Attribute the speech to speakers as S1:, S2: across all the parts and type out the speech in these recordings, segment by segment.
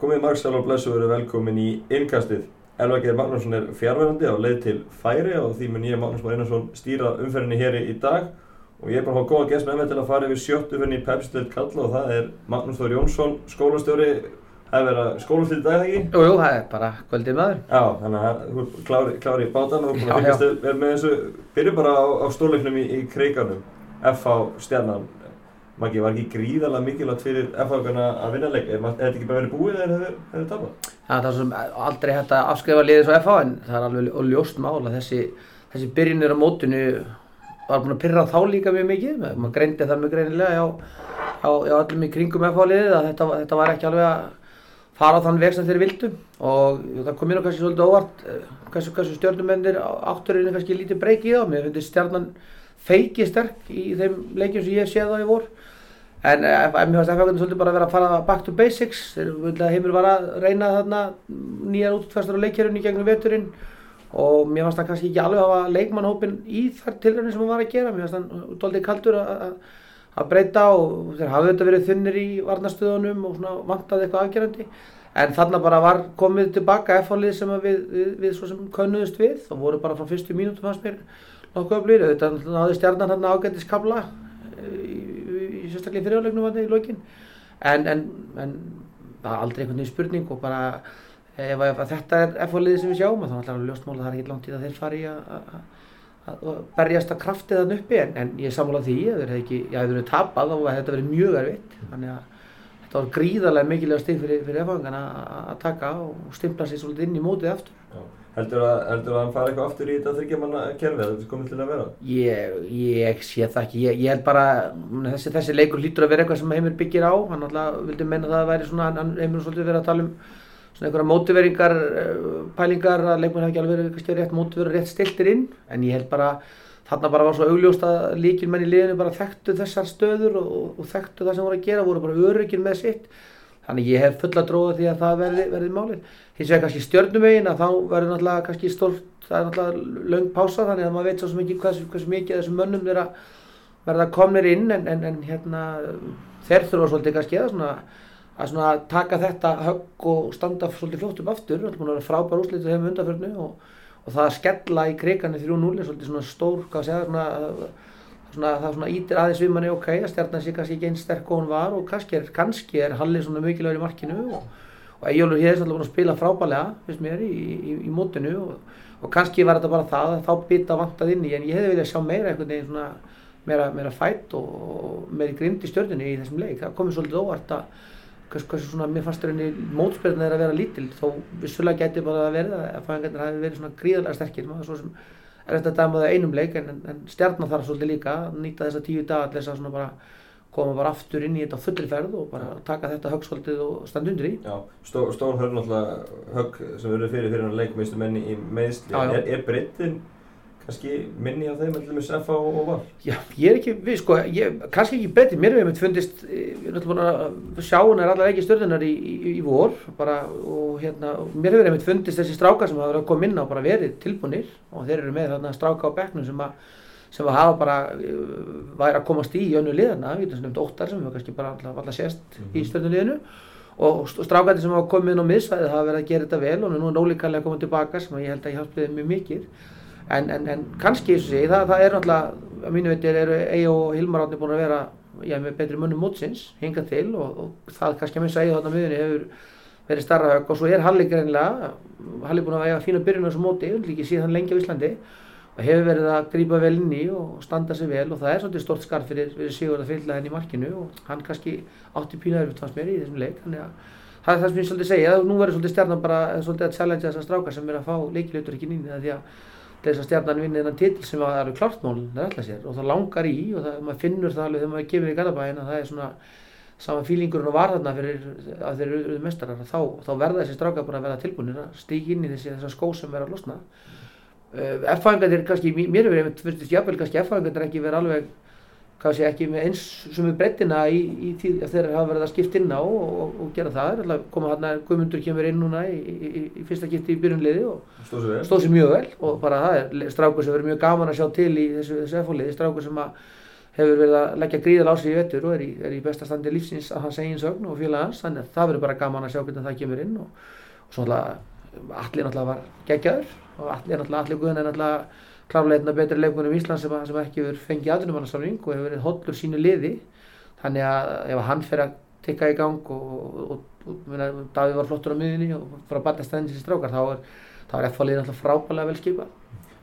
S1: Komið Marksal og Blessu verið velkomin í innkastið. Elva Geir Magnússon er fjárverandi á leið til Færi og því mun ég Magnús Már Einarsson stýra umferðinni hér í dag og ég er bara að hafa góða gæst með mig til að fara yfir sjöttu umferðinni í Pepsi-deild Kalla og það er Magnús Þór Jónsson, skólastjóri. Það er verið að skólastýra í dag, eða ekki?
S2: Jú, jú, það er bara kvöldið maður.
S1: Já, þannig að þú er klári, klári í bátan og þú er búin að fylgjast með þessu. Byrjum bara á, á stórleiknum í, í Kreikanum, FH Stjarnan. Maggi, var ekki gríðarlega mikilvægt fyrir FH-garna að vinna leik? Er þetta ekki bara verið búið eða hefur þið tapað?
S2: Það er sem aldrei hægt að afskrifa liðið svo FH en það er alveg ljóst mál að þessi, þessi byrjunir á mótinu var búin að pyrra þá líka mjög mikið. Maður greindi það mjög greinilega á, á, á allum í kringum FH liðið að þetta, þetta var ekki alveg að fara á þann veg sem þeir vildu og það kom mér kannski svolítið óvart eh, hversu, hversu stjórnumennir átturinn kannski lítið breyki í þá. Mér finnst stjarnan feiki sterk í þeim leikjum sem ég séð á í vor. En eh, mér finnst FH svolítið bara að vera að fara back to basics. Heimur var að reyna þarna nýjar útfærstur á leikjörunni gegnum veturinn og mér fannst það kannski ekki alveg að hafa leikmannhópin í þar tilröðin sem hann var að gera. Mér fannst hann doldið kaldur að að breyta og þeir hafði þetta verið þunnir í varnastöðunum og svona vantaði eitthvað afgerandi en þarna bara var komið tilbaka F-fálið sem við, við, við svo sem könnuðust við og voru bara frá fyrstu mínútum fannst mér nokkuð öflýr þetta náði stjarnan hérna ágættis kabla í, í, í sérstaklega fyrirjálegnum var þetta í lokin en, en, en það aldrei einhvern veginn spurning og bara ef, ef þetta er F-fálið sem við sjáum þá er alltaf ljóst mál að það er ekki langt í það þeir fari að berjast að kraftið þann uppi en, en ég samfóla því að þeir hefði tapað hefði þetta verið mjög erfitt þannig að þetta var gríðarlega mikilvæg stig fyrir, fyrir efangana að taka og stimpla sér svolítið inn í mótið aftur.
S1: Já. Heldur að, heldur að hann fara eitthvað aftur í þetta þryggjamanna kerfi þetta komið til að vera?
S2: Ég, ég sé það ekki, ég, ég held bara þessi, þessi leikur lítur að vera eitthvað sem heimir byggir á, hann alltaf vildi menna það að væri svona, hann heimir svolítið verið að tala um svona einhverja mótiveringar pælingar að leikmenn hafi ekki alveg verið kannski rétt mótiverið rétt stiltir inn. En ég held bara þarna bara var svo augljóst að líkilmenn í liðinu bara þekktu þessar stöður og, og þekktu það sem voru að gera, voru bara sitt þannig ég hef fulla dróða því að það verði, verði málið. Hins vegar kannski stjörnumegin að þá verður náttúrulega kannski stórt, það er náttúrulega löng pása þannig að maður veit svo mikið hvers, hvers mikið þessum mönnum verða komnir inn en, en, en hérna þeir þurfa svolítið kannski að svona að svona taka þetta högg og standa svolítið fljótt upp aftur, það er búin að vera frábær úslítið hefum undarförnu og, og það að skella í kriganir 3-0 er svolítið svona stór, hvað segja, svona, svona, það svona ítir aðeins við manni ok, að stjarnan sé kannski ekki einn sterk og hún var og kannski er, kannski er Halli svona mikilvægur í markinu og, og Ejjólfur hér er svolítið búin að spila frábærlega, finnst mér, í, í, í mótinu og, og kannski var þetta bara það að þá bytta vantað inn í, en ég hefði viljað sjá meira einhvern veginn svona meira, meira fætt og meiri grind í stjörnunni í þessum leik, það komið svolítið óvart að hversu svona, mér fannst rauninni mótspyrna er að vera lítil, þó vissulega geti bara að verða að fæðingarnir hafi verið svona gríðarlega sterkir, maður svo sem er þetta að dæma það einum leik, en, en stjarnar þarf svolítið líka að nýta þessa tíu dagar til þess að bara koma bara aftur inn í þetta fullri ferð og bara taka þetta höggsvöldið og standa undir í.
S1: Já, stó, stór högg náttúrulega högg sem verður fyrir fyrir hann leikum menni í meðsli,
S2: Já, já.
S1: er, er breytin kannski minni á þeim með Sefa og, og Val?
S2: Já, ég er ekki, við sko, ég, kannski ekki betri, mér hefur einmitt fundist, við erum alltaf búin að sjá hennar allar ekki stjórnunar í, í, í vor, bara, og hérna, mér hefur einmitt fundist þessi strákar sem hafa verið að koma inn á bara verið tilbúnir og þeir eru með þarna stráka á bekknum sem að, sem að hafa bara, eh, væri að komast í í önnu liðana, við getum sem nefnt óttar sem hefur kannski bara alltaf, sést í stjórnuliðinu og strákandi sem hafa komið inn á miðsvæði hafa verið að gera þetta vel og nú er ólíkarlega að koma tilbaka sem ég held að ég hjálpiði mjög mikið en, en, en kannski eins og sé, það, það er náttúrulega að mínu veitir eru Eyjó og Hilmar átni búin að vera já, með betri mönnum mótsins hingað til og, og það kannski að missa Eyjó þarna miðunni hefur verið starra högg. Og svo er Halli greinlega Halli búin að eiga fína byrjun á þessu móti líki síðan lengi á Íslandi og hefur verið að grípa vel inn í og standa sig vel. Og það er svolítið stort skarf fyrir, fyrir Sigurð að fylla henni í markinu og hann kannski átti pína erfitt fannst mér í þessum leik. Þannig að það er það sem ég svolítið segja nú verður svolítið stjarnan bara svolítið að challenge þessar strákar sem er að fá leikilautur ekki nýni því að þess að stjarnan vinni þennan titil sem það eru klartmál það er alltaf sér og það langar í og það, maður finnur það alveg þegar maður gefur í Garðabæin að það er svona sama fílingurinn og var þarna fyrir að þeir eru mestarar þá, þá verða þessi strákar bara að verða tilbúinir að stík inn í þessi þessa skó sem verða að losna. Uh, F-fæðingarnir kannski, mér hefur einmitt fyrstist jafnvel kannski F-fæðingarnir ekki verið alveg kannski ekki með eins sem er breyttina í, í tíð þegar þeir hafa verið að skipta inn á og, og, og gera það, alltaf koma hérna Guðmundur kemur inn núna í, í, í fyrsta skipti í byrjunliði og
S1: Stóð sér
S2: mjög vel og bara það er strákur sem verður mjög gaman að sjá til í þessu, þessu F-fóliði, strákur sem að hefur verið að leggja gríðal á sig í vettur og er í, er í besta standi lífsins að hans eigin sögn og félag hans, þannig að það verður bara gaman að sjá hvernig það kemur inn og, og svo allir náttúrulega var geggjaður og allir náttúrulega allir guðan er náttúrulega klárleitna betri leikunum í Ísland sem, sem ekki verður fengið aðrunumannarsamling og hefur verið hollur sínu liði. Þannig að ef hann fer að tikka í gang og, og, og Davíð var flottur á miðinni og fara að batna stæðin sér strákar þá er, er F-fólkið náttúrulega frábælega vel skipað.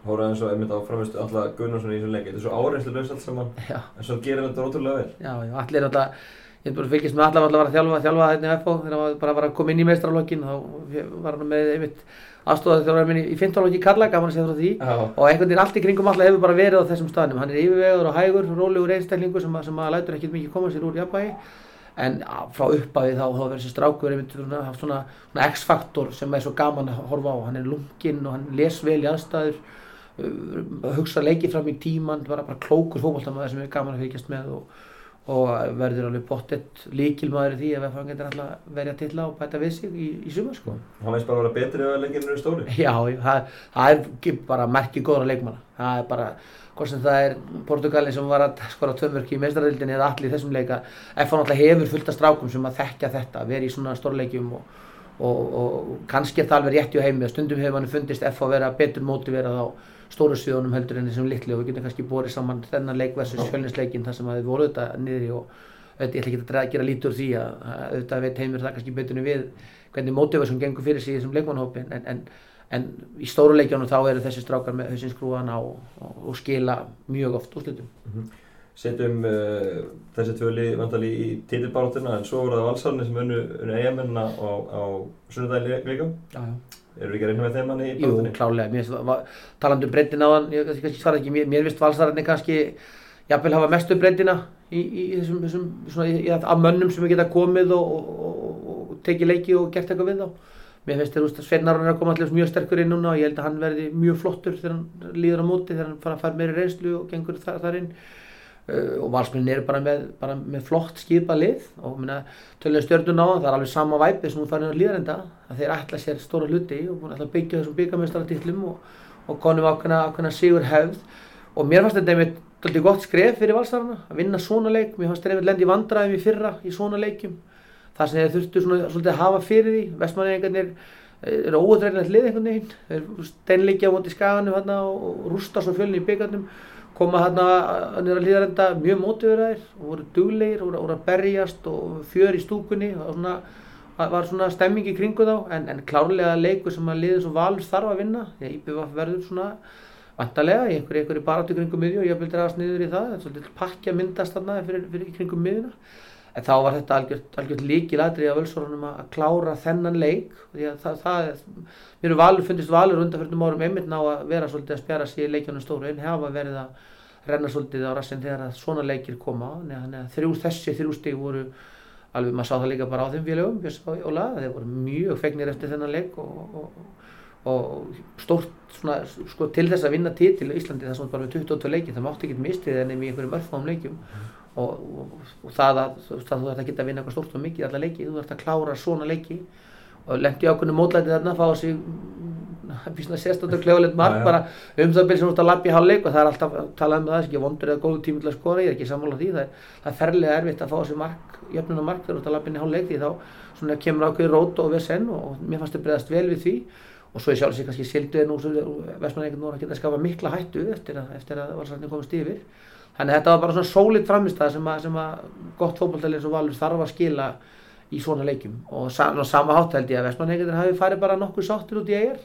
S1: Hóraði eins og einmitt á framistu alltaf Gunnarsson í þessum leik, þetta er svo áreinslu laus allt saman.
S2: Já.
S1: en svo gerir þetta ótrúlega vel.
S2: Já, allir náttúrulega ég er bara fylgist með allar var að þjálfa, þjálfa hérna í FO þegar hann bara var að koma inn í meistralokkin þá var hann með einmitt aðstofað þjálfur minni í fintalokki Karla, gaman að segja frá því.
S1: Já.
S2: og einhvern veginn allt í kringum alltaf hefur bara verið á þessum staðnum. Hann er yfirvegur og hægur, rólegur einstaklingur sem, sem að lætur ekkert mikið koma sér úr jafnvægi. En frá upphafi þá, þá verður þessi strákur einmitt svona, svona, svona X-faktor sem er svo gaman að horfa á. Hann er lunginn og hann les vel í aðstæður. Hugsa leiki fram í tíman bara, bara klókur fókbaltamaður sem er gaman að fylgjast með og, og verður alveg bóttett líkilmaður í því ef hann getur alltaf verið að tilla og bæta við sig í, í sumar sko.
S1: hann veist bara að vera betri ef leikinu eru stóri
S2: Já, það, það er bara merki góðra leikmanna. Það er bara, hvort sem það er Portugalin sem var að skora tömörki í meistaradildinni eða allir í þessum leika, F1 alltaf hefur fullt af strákum sem að þekkja þetta, verið í svona stórleikjum og, og, og kannski er það alveg rétt í heimi og stundum hefur manni fundist F að vera betur mótiverað á stóru sviðunum heldur en þessum litli og við getum kannski borið saman þennan leik versus fjölninsleikin þar sem að þið voru þetta niðri og auðvitað, ég ætla ekki að dra- gera lítur því að að auðvitað veit heimur það kannski betur en við hvernig mótivasjón gengur fyrir sig í þessum leikmannhópi en, en, en í stóru leikjónu þá eru þessi strákar með hausinn skrúðana og, og, og skila mjög oft úrslitum.
S1: setjum uh, þessi tvöli vandali í titilbáráttina en svo voru það valsarni sem unnu, unnu eigamennina á, á sunnudagin líka
S2: Já, já.
S1: Eru við ekki að reyna með þeim manni í
S2: Jú,
S1: baráttunni?
S2: klálega, talandi um breytin á hann, ég kannski, svara ekki, mér, mér finnst valsararnir kannski jafnvel hafa mestu breytina í, í þessum, þessum svona, í, af mönnum sem geta komið og, og, og, og tekið leiki og gert eitthvað við þá. Mér finnst þér úst að Sveinar er að koma allir mjög sterkur inn núna og ég held að hann verði mjög flottur þegar hann líður á móti, þegar hann fara að fara meiri reynslu og gengur þar, þar inn. Uh, og valsmennin eru bara með, bara með flott skipað lið. Og tölum stjörnun á það, það er alveg sama væpið sem hún farin að líðarenda að þeir ætla sér stóra hluti og búin að byggja þessum byggamestaratitlum og, og konum ákveðna, ákveðna sigur hefð. Og mér fannst þetta einmitt dálítið gott skref fyrir valsarana að vinna svona leik, mér fannst þeir einmitt lendi í vandræðum í fyrra í svona leikjum. Það sem þeir þurftu svona, svolítið að hafa fyrir því. Vestmanningarnir eru óutreynilegt lið einhvern veginn, þeir steinleikja koma hérna nýra hlýðarenda mjög mótiverðar og voru duglegir og voru, að berjast og fjör í stúkunni og svona, var svona stemming í kringu þá. En, en klárlega leikur sem að liðið svo valur þarf að vinna því að IPVF verður svona vantarlega í einhverju, einhverju baráttu kringum miðju og ég vil dragast niður í það, svolítið pakkja myndast þarna fyrir, fyrir kringum miðjuna en þá var þetta algjört, algjört líkilatri af völsorunum að klára þennan leik. Því að það, það er, mér valur, fundist valur undanfjörnum árum einmitt ná að vera svolítið að spjara sig í leikjónum stóru en hafa verið að renna svolítið á rassin þegar að svona leikir koma. Þannig að þrjú, þessi þrjú stig voru alveg, maður sá það líka bara á þeim félögum þeir voru mjög fegnir eftir þennan leik og, og, og stórt svona, sko, til þess að vinna titil í Íslandi það sem bara með 22 leiki, það mátti ekki mistið en í einhverjum örfáum leikjum og, og, og það að þú að þú ert að geta að vinna eitthvað stórt og mikið í alla leiki, þú ert að klára svona leiki. Og lendi ákveðinu mótlæti þarna fá sig mm, sérstöndar kljóðilegt
S1: já.
S2: bara um það byrjum sem þú ert að lappa í hálfleik og það er alltaf talað um það, það er ekki vondur eða góðu tími til að skora, ég er ekki sammála því. Það er, það er ferlega erfitt að fá þessi mark, jöfnuna mark þegar þú ert að lappa inn í hálfleik því þá kemur ákveði rót og vesen og, og mér fannst þið bregðast vel við því. Og svo er sjálf sér kannski silduði nú Vestmanningur nú að geta að skafa mikla hættu eftir að, eftir að þannig að þetta var bara svona sólít framistæð sem sem að gott fótballtæli eins og Valur þarf að skila í svona leikjum. Og sa, sama hátt held ég að Vestmanningur hafi farið bara nokkuð sáttur út í eigir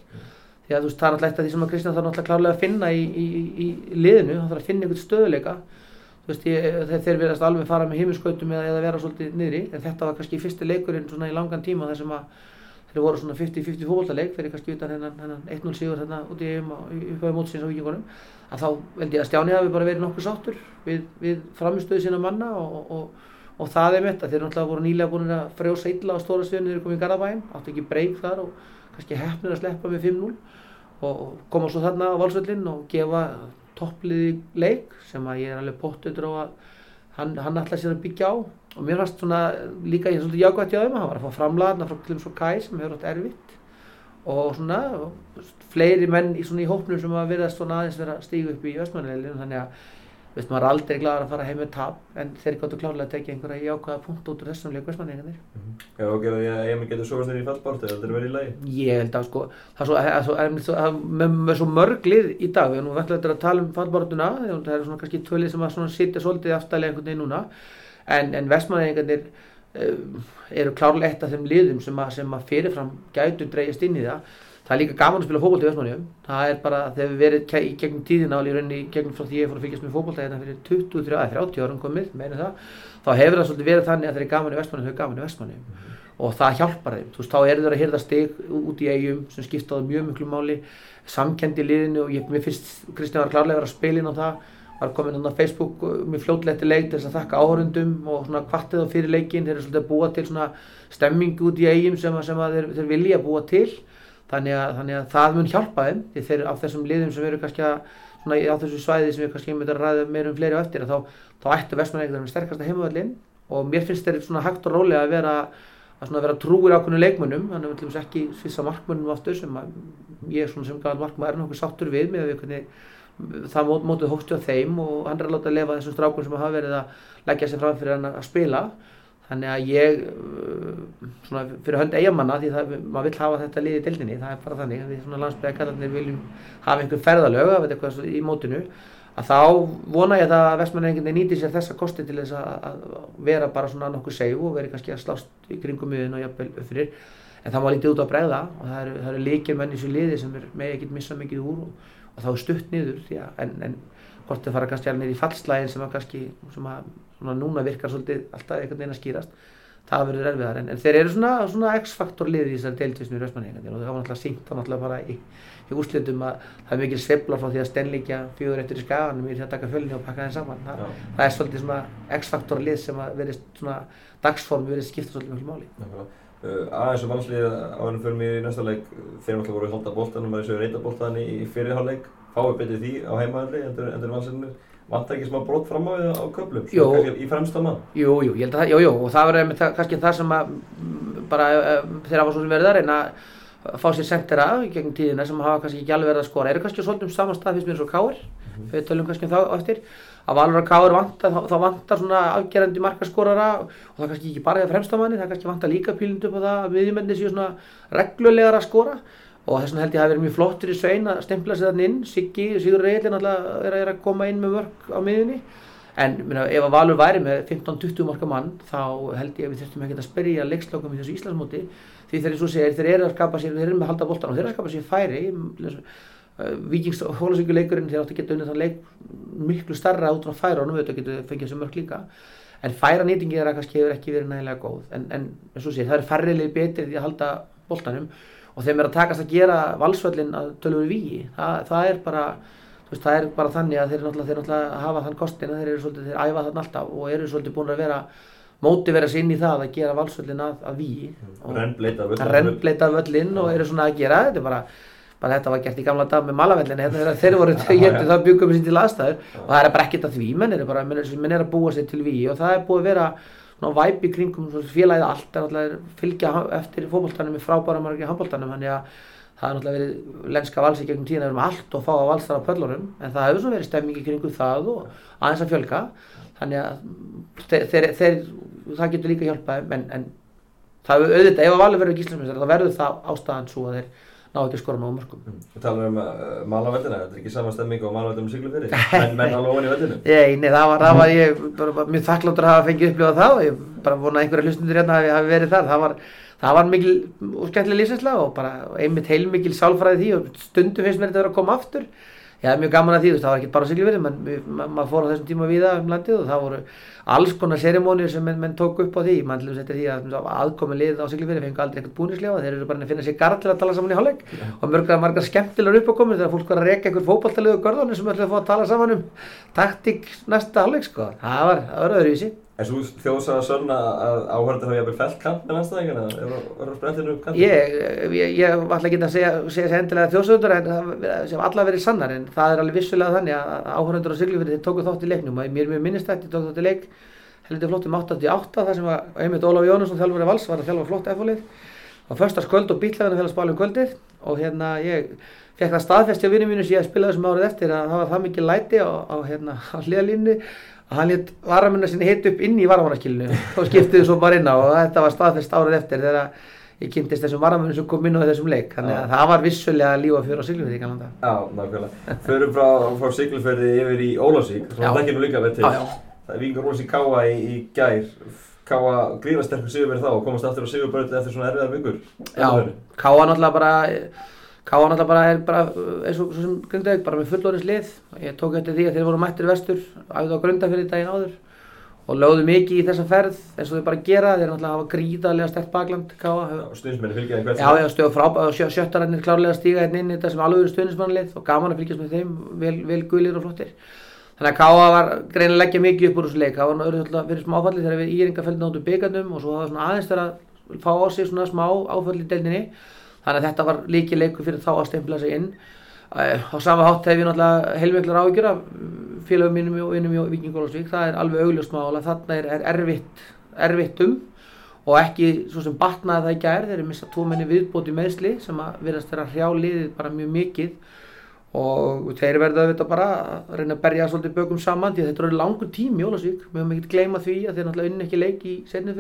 S2: því að þú veist það er alltaf eitt af því sem að Kristján þarf náttúrulega klárlega að finna í, í, í, í liðinu, hann þarf að finna einhvern stöðuleika þú veist ég, þeir verðast alveg fara með heiminskautum eða, eða vera svolítið niðri. En þetta var kannski fyrsti leikurinn svona í langan tíma þar sem að þeir voru svona 50-50 fókvóltaleik fyrir kannski utan hennan, hennan 1-0 sigur þarna út í upphæðu mótsins á vikingunum að þá held ég að Stjáni hafi bara verið nokkuð sáttur við, við framistöðu sína manna og, og, og það er mitt að þeir náttúrulega voru nýlega búin að frjósa illa á stóra sviðinu þegar þeir komið í Garðabæn áttu ekki breyk þar og kannski hefnir að sleppa með 5-0 og koma svo þarna á valsvöllin og gefa toppliði leik sem að ég er alveg pottutur á að hann, hann ætla sér að byggja á. Og mér fannst svona líka ég er svolítið jákvæmt í aðeim hann var að fá framlaðna frá Klims og Kai sem hefur átt erfitt. Og svona og fleiri menn í, í hópnum sem að verðast svona aðeins vera stígu upp í Östmannileginu þannig að veist maður er aldrei glæður að fara heim með tap en þeir gáttu klárlega að tekja einhverja jákvæða punkt út úr þessum leik vestmanningarnir
S1: Já, og gerði því að EM getur sofast þér í fallbártu þetta er verið í lagi?
S2: Ég held að sko, það er svo, það er svo, það er svo það, svo mörg lið í dag, við erum verðilega að tala um fallbártuna, það eru svona kannski tvölið sem að sitja svolítið aftalega einhvern veginn núna, en, en vestmanningarnir um, eru klárlega eitt af þeim liðum sem að, sem að fyrirfram gætu dreigast inn í það. Það er líka gaman að spila fókbólta í Vestmanningum. Það er bara, þegar við verið í gegnum tíðina og í rauninni gegnum frá því ég fór að fylgjast með fókbólta hérna fyrir 23 að 30 árum komið, meina það, þá hefur það svolítið verið þannig að þeir eru gaman í Vestmanningum, þau eru gaman í Vestmanningum. Mm -hmm. Og það hjálpar þeim. Þú veist, þá eru þeir að hýrða stig út í eigum sem skiptaði mjög miklu máli, samkendi í liðinu og ég, mér finnst Kristján var klárlega að spila inn á það var komin inn á Facebook með fljótletti leik til þess að þakka áhörundum og svona kvartið á fyrir leikin, þeir eru svolítið að búa til svona stemming út í eigum sem, að, sem að þeir, þeir vilja búa til þannig að, þannig að það mun hjálpa þeim því þeir á þessum liðum sem eru kannski að, svona, á þessu svæði sem við kannski myndum að ræða meira um fleiri á eftir þá, þá ættu vestmannleikar með sterkasta heimavallin og mér finnst þeir svona hægt og rólega að vera að vera trúir ákveðinu leikmönnum. Þannig að við ætlum ekki svissa markmönnum aftur sem að, ég svona sem gæðan markmönn er nokkuð sáttur við með við hvernig það mót, mótið hófstu á þeim og hann er að láta að lefa þessum strákun sem hafa verið að leggja sér fram fyrir hann að spila þannig að ég svona fyrir hönd eigamanna því það, maður vill hafa þetta lið í dildinni, það er bara þannig. Við svona landsbyggarkallarnir viljum hafa einhver ferðalög að eitthvað í mótinu að þá vona ég að vestmannenginni nýti sér þessa kosti til þess að vera bara svona nokkuð seg og veri kannski að slást í kringum miðun og jafnvel upp fyrir en það má lítið út á bregða og það eru, eru líkir menn í þessu liði sem er með ekkert missa mikið úr og, og þá er stutt niður en, en hvort þau fara kannski alveg niður í fallslægin sem að kannski sem að svona núna virkar svolítið alltaf einhvern veginn að skýrast. Það verður erfiðar en, en þeir eru svona, svona x-faktor liði í þessari í Rösmanningarnir og það var náttúrulega sínt þá náttúrulega bara í, í úrslitum að það er mikil svebla frá því að stennlíkja fjögur eftir í skaganum í því að taka fjölni og pakka þeim saman. Þa, það er svolítið svona x-faktor lið sem að verið svona dagsform verið skipta svolítið mjög máli.
S1: Uh, aðeins og valslið á ennum mig í næsta leik. Þeir náttúrulega voru að holda bóltanum að þessu reyta bóltan í, í fyrirháleik fáið betið því á heimaðalli endur, endur Vant ekki smá brot fram á því á köflum, í fremsta mann?
S2: Jú, jú, ég held að það, jú, jú, og það var það, kannski það sem að bara þeirra var svo sem verið að reyna að fá sér sendera gegn tíðina sem hafa kannski ekki alveg verið að skora. Eru kannski svolítið um saman stað fyrst mér og káir, mm -hmm. við tölum kannski um það eftir, að valur að káir vantar, þá, þá vantar svona afgerandi markaskorara og það kannski ekki bara í fremsta manni, það kannski vantar líka pílindu að að og þess vegna held ég að það verið mjög flott fyrir Svein að stempla sér þannig inn, Siggi, Sigur Reilin er, er að koma inn með mörg á miðunni en minna, ef að Valur væri með 15-20 marka mann þá held ég að við þurftum ekki að sperja leikslokkum í þessu Íslandsmóti. Því þeir, segir, þeir eru að skapa sér, þeir eru með að halda bóltan og þeir eru að skapa sér færi. Uh, Víkings hólasvíkuleikurinn þeir áttu að geta unnið þann leik miklu starra út á færa og nú veitum við að geta fengið þessu mörg líka. En færa nýtingi þeirra kannski hefur ekki verið nægilega góð. En, en það og þeim er að takast að gera valsvöllin að tölur víi, það, það er bara veist, það er bara þannig að þeir náttúrulega, þeir náttúrulega hafa þann kostin að þeir eru svolítið, þeir æfa þann alltaf og eru svolítið búin að vera móti vera sinn í það að gera valsvöllin að, að víi rennbleita völlin og eru svona að gera þetta er bara, bara þetta var gert í gamla dag með malavellin hérna, þeir voru jöndi þá byggum við sín til aðstæður. Og það er bara ekkert að því menn er, bara, menn er að búa sér til víi og það er búið að vera væpi kringum félagið allt er náttúrulega fylgja eftir fókbóltanum með frábæra margir handbóltanum þannig að það er náttúrulega verið lenska valsi gegnum tíðan erum allt og fá að valsa á pöllunum en það hefur svona verið stemmingi kringum það og aðeins að fjölga. Þannig að þeir, þeir, þeir, það getur líka hjálpað en, en það auðvitað ef að valið verður gíslasmjöstar þá verður það ástæðan svo að þeir ná ekki að skora náðu mörgum.
S1: Við mm. talum um uh, Málaveldina, þetta er ekki sama stemming á Málaveldina um Siglufjörði, menn, menn alveg ofan í veldinu.
S2: Nei, nei, það var, það var ég bara, mjög þakkláttur að hafa fengið upplifað það og ég bara vona að einhverja hlustundur hérna hafi, hafi verið þar. Það var, það var mikil og skemmtileg lífsinsla og bara einmitt heilmikil sálfræði því og stundum finnst mér þetta að koma aftur. Ég hef mjög gaman að því, það var ekki bara Siglufjörði, maður fór á þessum tíma viða um landið og það voru alls konar sérimónir sem menn, menn tók upp á því. Mann til þess að því að aðkomi lið á Siglufjörði fengi aldrei eitthvað búnislega þeir eru bara að finna sér garð til að tala saman í hálfleik. Ja. og mörgur margar skemmtilegur uppákomur þegar fólk var að reyka einhver fókbaltalið og görðunni sem ætlaði að fá að tala saman um taktík næsta hálfleik sko. Það var, það var
S1: Er svo þjóðsað að sörna að áhörður hafa jæfnvel fælt kamp með landstæðingarna? Er það sprettinu upp kamp?
S2: Ég, ég, ég var alltaf ekki að segja, segja sér endilega þjóðsöður en það sem alla verið sannar en það er alveg vissulega þannig að áhörður á Siglufjörði tóku þátt í leiknum og mér er mjög minnistætti tóku þátt í leik heldur flott um 88 þar sem að einmitt Ólaf Jónusson þjálfur í vals var að þjálfa flott förstaskvöld og spala um og hérna ég fekk það staðfesti á vinnum mínu sem ég spilaði þessum árið eftir að það var það mikið læti á, á, hérna, á hliðalínu að hann létt varamunna sinni hitt upp inn í varamannaskilinu og skiptiði svo bara inn á og þetta var staðfest árið eftir þegar ég kynntist þessum varamunum sem kom inn á þessum leik þannig að það var vissulega lífa fyrir á Siglufjörði í Galanda
S1: Já, nákvæmlega. Förum frá, frá Siglufjörði yfir í það ekki nú líka verið til.
S2: Já, já.
S1: Það er Víkingur Ólafsvík Káa í, í gær. Káa grífasterkur sigur verið þá og komast aftur á sigurbröðið eftir svona erfiðar vikur.
S2: Já, Káa náttúrulega bara Káa náttúrulega bara er bara uh, eins og sem Grindavík bara með fullorins lið ég tók eftir því að þeir voru mættir vestur æfðu á Grundafjörði daginn áður og lögðu mikið í þessa ferð eins og þeir bara gera þeir náttúrulega hafa gríðarlega stert bakland Káa
S1: Stundsmenni fylgja þeim hvert
S2: Já, já, stöðu frábæð og sjö, sjöttarannir klárlega stíga hérna inn í þetta sem alveg eru stuðnismannlið og gaman að fylgjast með þeim, vel, vel guðlir og flottir. Þannig að Káa var greinilega leggja mikið upp úr þessu leik, það var náttúrulega fyrir smá áfalli þegar við íringa fellin áttu byggandum og svo það var svona aðeins þegar að fá á sig svona smá áfalli í deildinni. Þannig að þetta var líki leiku fyrir þá að stempla sig inn. Eh, Á sama hátt hef ég náttúrulega heilmiklar áhyggjur af félagum mínum og vinnum í Víkingólasvík, það er alveg augljóst mál að þarna er, er erfitt, erfitt um og ekki svo sem batnaði það í gær. Þeir eru missa tvo menni viðbóti meðsli sem að verðast þeirra hrjá liðið bara mjög mikið. Og þeir verða auðvitað bara að reyna að berja svolítið bökum saman því að þetta eru langur tími Ólasvík við höfum ekkert gleyma því að þeir náttúrulega unni ekki leik í setni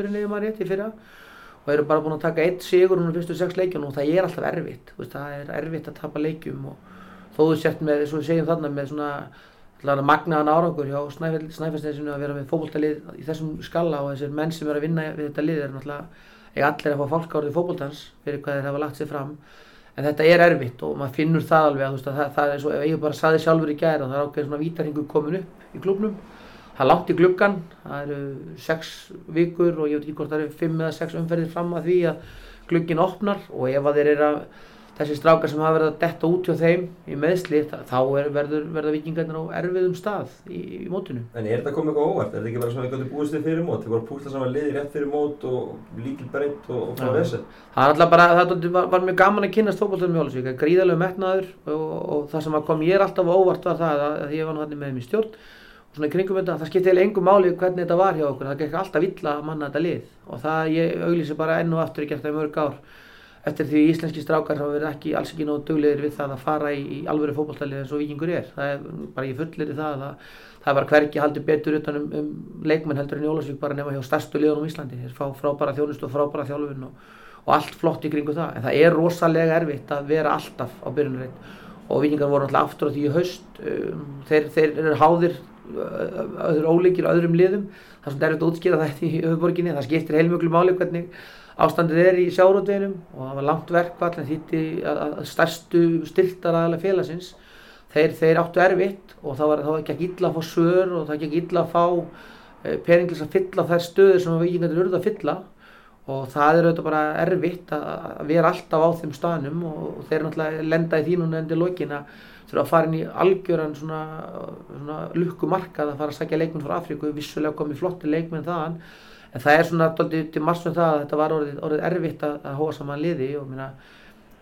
S2: og eru bara búin að taka eitt sigur núna fyrstu sex leikjum og það er alltaf erfitt. Veist, það er erfitt að tapa leikjum og þó þú sért með, og við segjum þarna með svona magnaðan árangur hjá Snæfellsnesinu að vera með fótboltalið í þessum skalla og þessir menn sem eru að vinna við þetta lið er náttúrulega eiga allir að fá fálkárið fótboltans fyrir hvað þeir hafa lagt sér fram. En þetta er erfitt og maður finnur það alveg að, veist, að það, það er eins og ég bara saði sjálfur í gæri og það er ákveðin svona vítarhingu komin upp í klubnum það er langt í gluggan það eru sex vikur og ég veit ekki hvort það eru fimm eða sex umferðir fram að því að glugginn opnar og ef að þeir eru að þessi strákar sem hafa verið að detta út hjá þeim í meðsli þá er, verður, verða vikingarnir á erfiðum stað í, í mótinu
S1: En er þetta komið eitthvað óvart? Er þetta ekki bara svona eitthvað búist þið fyrir mót? Þið voru að púsla saman liði rétt fyrir mót og líkil breytt og, og frá þessu?
S2: Það er alltaf bara, það var, var mjög gaman að kynast fótbolltunum í Ólasvík, gríðalegu metnaður og, og það sem kom ég alltaf óvart var það að, að ég var hann með í stjórn og svona í kringum þetta, það skipti eiginlega engu máli hvernig þetta var hjá okkur, það gekk alltaf illa að manna þetta lið. Og það ég auglýsi bara enn og aftur, ég gert það í mörg ár eftir því íslenski strákar hafa verið ekki alls ekki nógu duglegir við það að fara í, í alvöru fótbolltalið eins og vikingur er. Það er bara ég fullir það að það, bara hvergi haldið betur utan um, um leikmenn heldur en í Ólasvík bara nema hjá stærstu liðunum í Íslandi. Þeir fá frábæra þjónustu og frábæra þjálfun og, og allt flott í kringu það. En það er rosalega erfitt að vera alltaf á byrjunarreit. Og vikingar voru náttúrulega aftur á því í haust um, þeir, þeir eru háðir öðru ólíkir öðrum liðum. Það er svona erfitt að útskýra þetta í höfuborginni það skiptir heilmjöglu máli hvernig ástandið er í sjárótveginum og það var langt verkvall en þýtti að, að stærstu styrtaraðalega félagsins þeir, þeir áttu erfitt og það var, það var ekki illa að fá svör og það var ekki illa að fá eh, pening til þess að fylla þær stöður sem vikingarnir urðu að fylla og það er auðvitað bara erfitt að, vera alltaf á þeim staðnum og þeir náttúrulega lenda í því núna endur lokin að þurfa að fara inn í algjöran svona, svona lukkumarkað að fara að sækja leikmenn frá Afríku, vissulega komið flotti leikmenn þaðan en það er svona dálítið til með það að þetta var orðið, orðið erfitt að, að hóa saman liði. Og minna,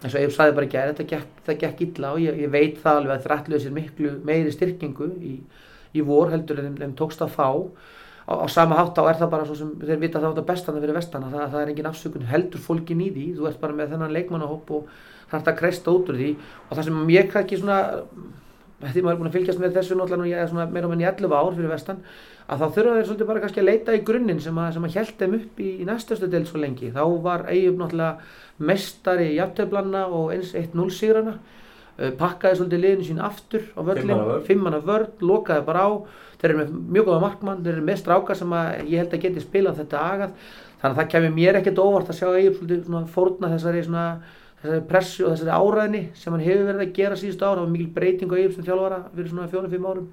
S2: eins og ég sagði bara ekki að þetta gekk, það gekk illa og ég, ég veit það alveg að þeir ætluðu sér miklu meiri styrkingu í, í vor heldur en þeim tókst að fá á, á sama hátt á er það bara svo sem þeir vita var það bestana fyrir vestana það, það er engin afsökun heldur fólkin í því. Þú ert bara með þennan leikmannahóp og það er að kreista út úr því. Og það sem ég kannski svona því maður er búin að fylgjast með þessu náttúrulega meira og menn í 11 ár fyrir vestan að þá þurfa þeir svolítið bara kannski að leita í grunninn sem að, að held þeim upp í, í næstastu del svo lengi. Þá var Eyjup náttúrulega mestari jafnteflanna og eins 1-0 sigrana. uh, pakkaði svolítið liðinu sín aftur á
S1: Fimm manna
S2: völlin,
S1: vörn.
S2: fimmana vörn, lokaði bara á. Þeir eru með mjög góða markmann, þeir eru með strákar sem ég held að geti spilað þetta agað. Þannig að það kemur mér ekkert óvart að sjá Eyjup svolítið fórna þessari svona þessari pressu og þessari áræðni sem hann hefur verið að gera síðustu ára og mikil breyting á Eyjup sem þjálfara fyrir svona fjórum-fimm árum.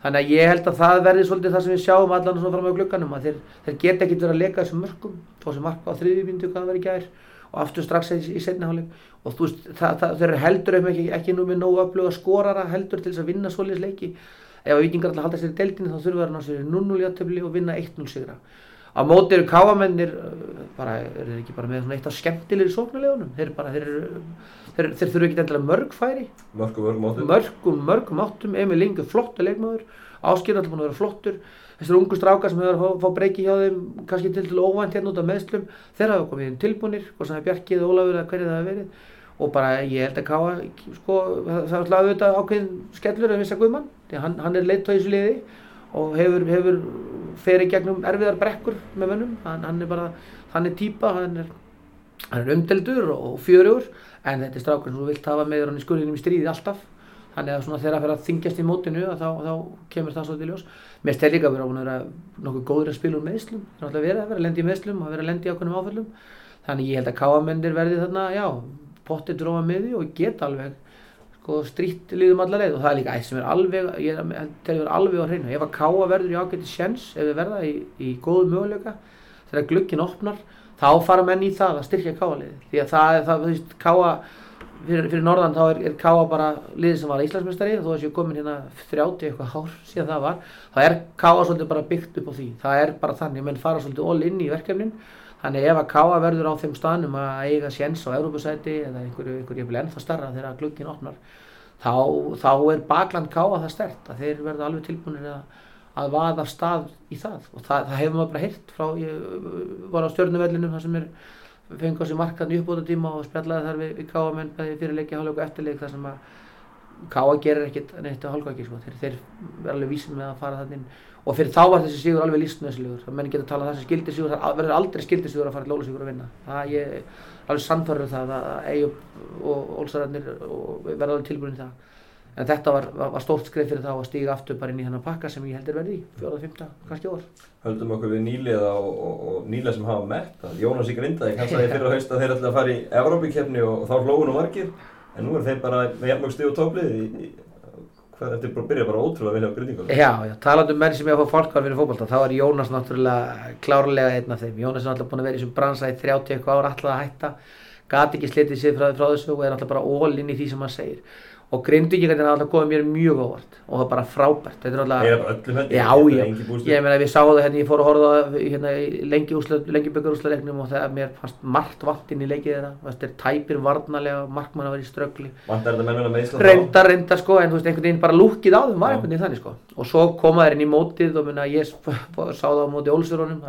S2: Þannig að ég held að það verði svolítið það sem við sjáum allan svona fram á glugganum að þeir, þeir geta ekkert verið að leka þessum mörgum þó sem marka á þriðju myndu hvað það verið gær og aftur strax í, í setni hálfleik. Og þú veist, það, það, þeir eru heldur ekki, ekki nú með nógu öfluga skorara heldur til þess að vinna svoleiðis leiki. Ef að vikingar alltaf halda sér í deildinni þá þurfa þeir að ná sér 0-0 játtöfli og vinna 1-0 sigra. Á móti eru káamennir uh, bara, eru þeir ekki bara með svona eitt af skemmtilegri sóknarlegunum þeir, bara, þeir, eru, þeir, þeir þurfa ekki endilega mörg færi.
S1: Mörgum, mörgum mótum.
S2: mörgum, mörgum áttum. Emil Inge flottu leikmaður. Áskir alltaf búin að vera flottur þessir ungu strákar sem hefur að fá, breyki hjá þeim kannski til til óvænt hérna út af meðslum þeir hafa komið inn tilbúinir, hvort sem er Bjarkið og Ólafur eða hverju það hefur verið. Og bara ég held að Káa, sko, það er alltaf auðvitað ákveðin skellur að vissa Guðmann, því hann, hann er leitt á þessu liði og hefur, hefur ferið gegnum erfiðar brekkur með mönnum, hann, hann er bara, hann er típa, hann er, er umdeldur og fjörugur, en þetta er strákur sem þú vilt hafa með hann í skurðinum í stríði alltaf, þannig að svona þegar það fer að þingjast í mótinu þá, þá kemur það svolítið ljós. Mér stæl líka að vera búin að vera nokkuð góður að spila úr meðslum, það er verið að vera að lendi í meðslum og að vera að lendi í ákveðnum áföllum, þannig ég held að káamennir verði þarna, já, pottið dróma því og geta alveg sko, strítt liðum allar leið. Og það er líka ætt sem er alveg, ég tel að vera alveg á hreinu, ef að káa verður í ágætti sjens, ef við verða í, í góðu möguleika, þegar glukkin opnar, þá fara menn í það að styrkja káaliði, því að það er það, þú veist, káa, fyrir, fyrir norðan þá er, er káa bara liðið sem var Íslandsmestari, þó að séu komin hérna 30 eitthvað hár síðan það var, þá er káa svolítið bara byggt upp á því, það er bara þannig, menn fara svolítið all inn í verkefnin, Þannig ef að Káa verður á þeim staðnum að eiga séns á Európusæti eða einhverju, einhverju jafnvel ennþá starra þegar glukkin opnar, þá, þá er bakland Káa það stert að þeir verða alveg tilbúinir að, að vaða stað í það. Og það, það hefur maður bara hirt frá, ég var á stjórnuvellinum þar sem er fengið á sig markaðn í uppbóta tíma og spjallaði þar við, við Káa menn bæði fyrirleiki, hálfleik og eftirleik þar sem að Káa gerir ekkert neitt á hálfleiki, sko. þeir, þeir verða alveg vísin með að fara þannig og fyrir þá var þessi sigur alveg lístnöðslegur það menn getur að tala þessi skildisigur það verður aldrei skildisigur að fara Ólafsvíkur að vinna. Það er alveg sannfærður um það að Eyjup og Ólsararnir verða alveg tilbúin það en þetta var, var, var stórt skreif fyrir þá að stíga aftur bara inn í hennar pakka sem ég heldur verði í fjóða, fymta, kannski ár.
S1: Höldum okkur við nýliða og, og, og nýliða sem hafa mett að Jónas í Grindaði kannski að fyrir að hausta að þeir ætla að fara í Evrópikefni og, og þá hlóðun og margir. En nú er þeir bara með jafnmjög stíð og tóplið Þetta er bara að byrja bara ótrúlega vilja á grindingunum.
S2: Já, já, talandu um menn sem ég að fá fólkvar fyrir fókbalta, þá er Jónas náttúrulega klárlega einn af þeim. Jónas er náttúrulega búin að vera í þessum bransa í 30 eitthvað ára alltaf að hætta, gati ekki slitið sér frá, frá þessu og er náttúrulega bara all inn í því sem hann segir og grindvíkingarnir alltaf komið mér mjög ávart og það er bara frábært. Þetta er
S1: Það heldur
S2: já, já, ég meina við sáum það hérna ég fór að horfa hérna, lengi, lengi byggarúsleiknum og það mér fannst margt vant inn í leikið þeirra. Þetta er tæpir varnalega, markmann að vera í ströggli.
S1: Vantar þetta mennuna með Ísland
S2: reyndar, reyndar sko, en þú veist einhvern veginn bara lúkið á þeim var einhvern veginn þannig sko. Og svo koma þeir inn í mótið og minna ég sá það á móti Ólsverunum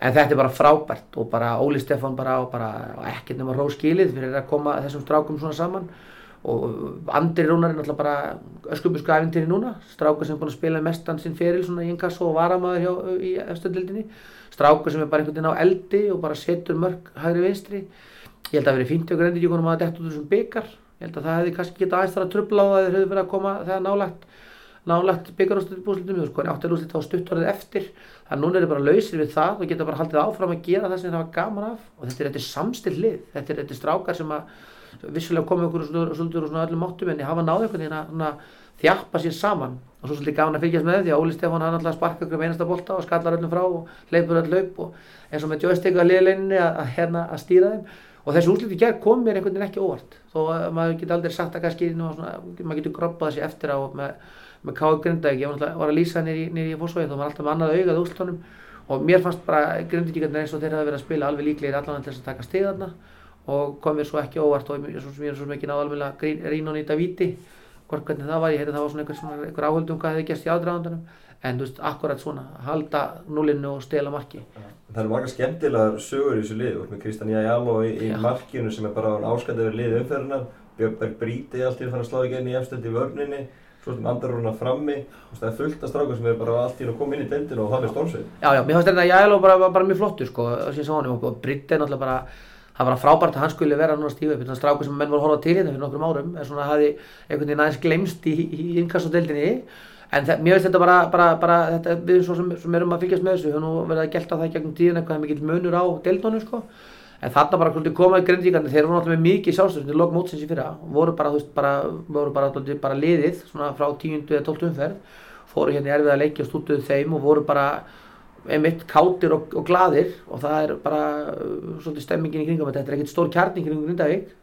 S2: það reyndar ekkert að marka leik sem við spilaði í 20 metrum og regningu en þetta er bara frábært og bara Óli Stefán bara, bara ekkert nema róskilið fyrir að koma þessum strákum svona saman. Og Andri Rúnar er náttúrulega bara öskubusku æfintýri núna. Strákur sem er búin að spila mestan sinn feril svona í inkasso og varamæður hjá í efstöldildinni strákur sem er bara einhvern veginn á eldi og bara setur mörg hægri vinstri. Ég held að verið fínt ef grendíkjónum að detta út úr þessum byggar ég held að það hefði kannski getað aðeins þar að trubla á það þeir hefði verið að koma þegar nálagt nálagt byggarúslitum en áttirúslit á stuttorðið eftir þannig að núna er það bara lausir við það og geta bara haldið áfram að gera það sem það var gaman af. Og þetta er, er samstill lið, þetta er, er strákar sem að vissulega komið okkur svolítið úr svona öllum máttum en hafa náðu einhvern veginn að þjappa sér saman. Og svo svolítið gaman að fylgjast með því að Óli Stefán hann alltaf sparka okkur um einasta bolta og skallar öllum frá og leipur öll laup og eins og með joystick að liðleininni að, hérna, að stýra þeim. Og þessi útliti gerð kom mér einhvern veginn ekki óvart. Þó að maður geti aldrei sagt að kannski maður getur groppað þessi eftir á með með K.A. Grindavík, ég var, var að lýsa nýri í fórsvæði þá var alltaf með annað augað úrslutunum og mér fannst bara Grindavíkarnir eins og þeir hafa verið að spila alveg líklegir allan til þess að taka stig þarna. Og kom mér svo ekki óvart og ég er svo mikið náðalmiðlega Rínon í Davíti hvort hvernig það var, ég heyrði það var svona einhver, svona, einhver áhöldum hvað hefði gæst í aðdraðandunum en þú veist, akkurat svona, halda nullinu og stela marki.
S1: Það eru marga skemmtilegar sögur í þessu lið, með Kristján Jæjáló í, í markinu sem er bara áskændið við lið umferðinar, Björnberg Bríti allt í að fara að slá í genni í efstöld í vörninni svo sem andar eru hérna frammi og það er fullt af strákar sem er bara allt í að koma inn í deildinu og það er stórsveit.
S2: Já, já, mér finnst þetta að Jæló bara, bara, bara mjög flottur sko, sem ég sá hann og Britt er náttúrulega bara, það var frábært að hann skulle vera núna stífið, þannig að strákar sem menn voru að horfa til hérna fyrir nokkrum árum, er svona að hafi einhvern veginn aðeins glemst í, í innkassadeildinni, en það, mér finnst þetta bara, bara, bara þetta, við sem, sem erum að fylgjast með þessu, við höfum nú verið að gelta það gegnum tíðin eitthvað en þarna bara hvernig komaði grindvíkarnir, þeir voru náttúrulega mikið sjálfstöðstunni lók mótsins í fyrra, voru bara, þú veist, bara, voru bara, bara, bara liðið svona frá tíundu eða tóltu umferð, fóru hérna í erfiða leiki og stútuðu þeim og voru bara einmitt kátir og, og gladir og það er bara uh, svolítið stemmingin í kringum þetta. Er ekkert stór kjarning kringum Grindavík,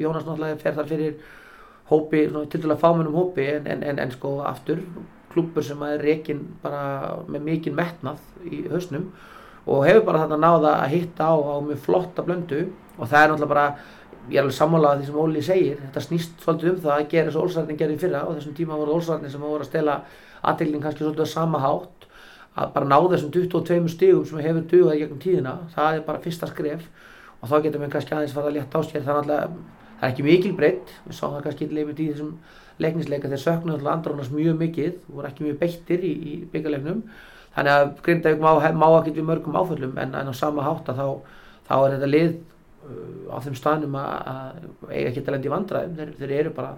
S2: Jónas náttúrulega fer þar fyrir hópi, til dæla fámennum hópi en, en, en, en sko aftur klúpur sem er reygin bara með mikinn metnað í hausnum og hefur bara þarna náða að hitta á, á mjög flotta blöndu. Og það er náttúrulega bara ég er alveg sammálað því sem Óli segir. Þetta snýst svolítið um það að gera þessu Ólsarðin gerði fyrra. Og þessum tíma voru Ólsarðin sem voru að stela aðdeilin kannski svolítið á sama hátt. Að bara ná þessum 22 stígum sem hefur dugað gegnum tíðina það er bara fyrsta skref. Og þá getum við kannski aðeins fara að létta á sér. Það er, það er ekki mikil breytt við sáum það kannski leifit í þessum leiknisleika. Þeir söknu alltaf andrónast mjög mikið. Voru ekki mjög beittir í, í byggalegnum þannig að Grindavík má, má ekki við mörgum áföllum en, en á sama hátt að þá, þá er þetta lið uh, á þeim staðnum að eiga ekki að lendi vandræðum. Þeir, þeir eru bara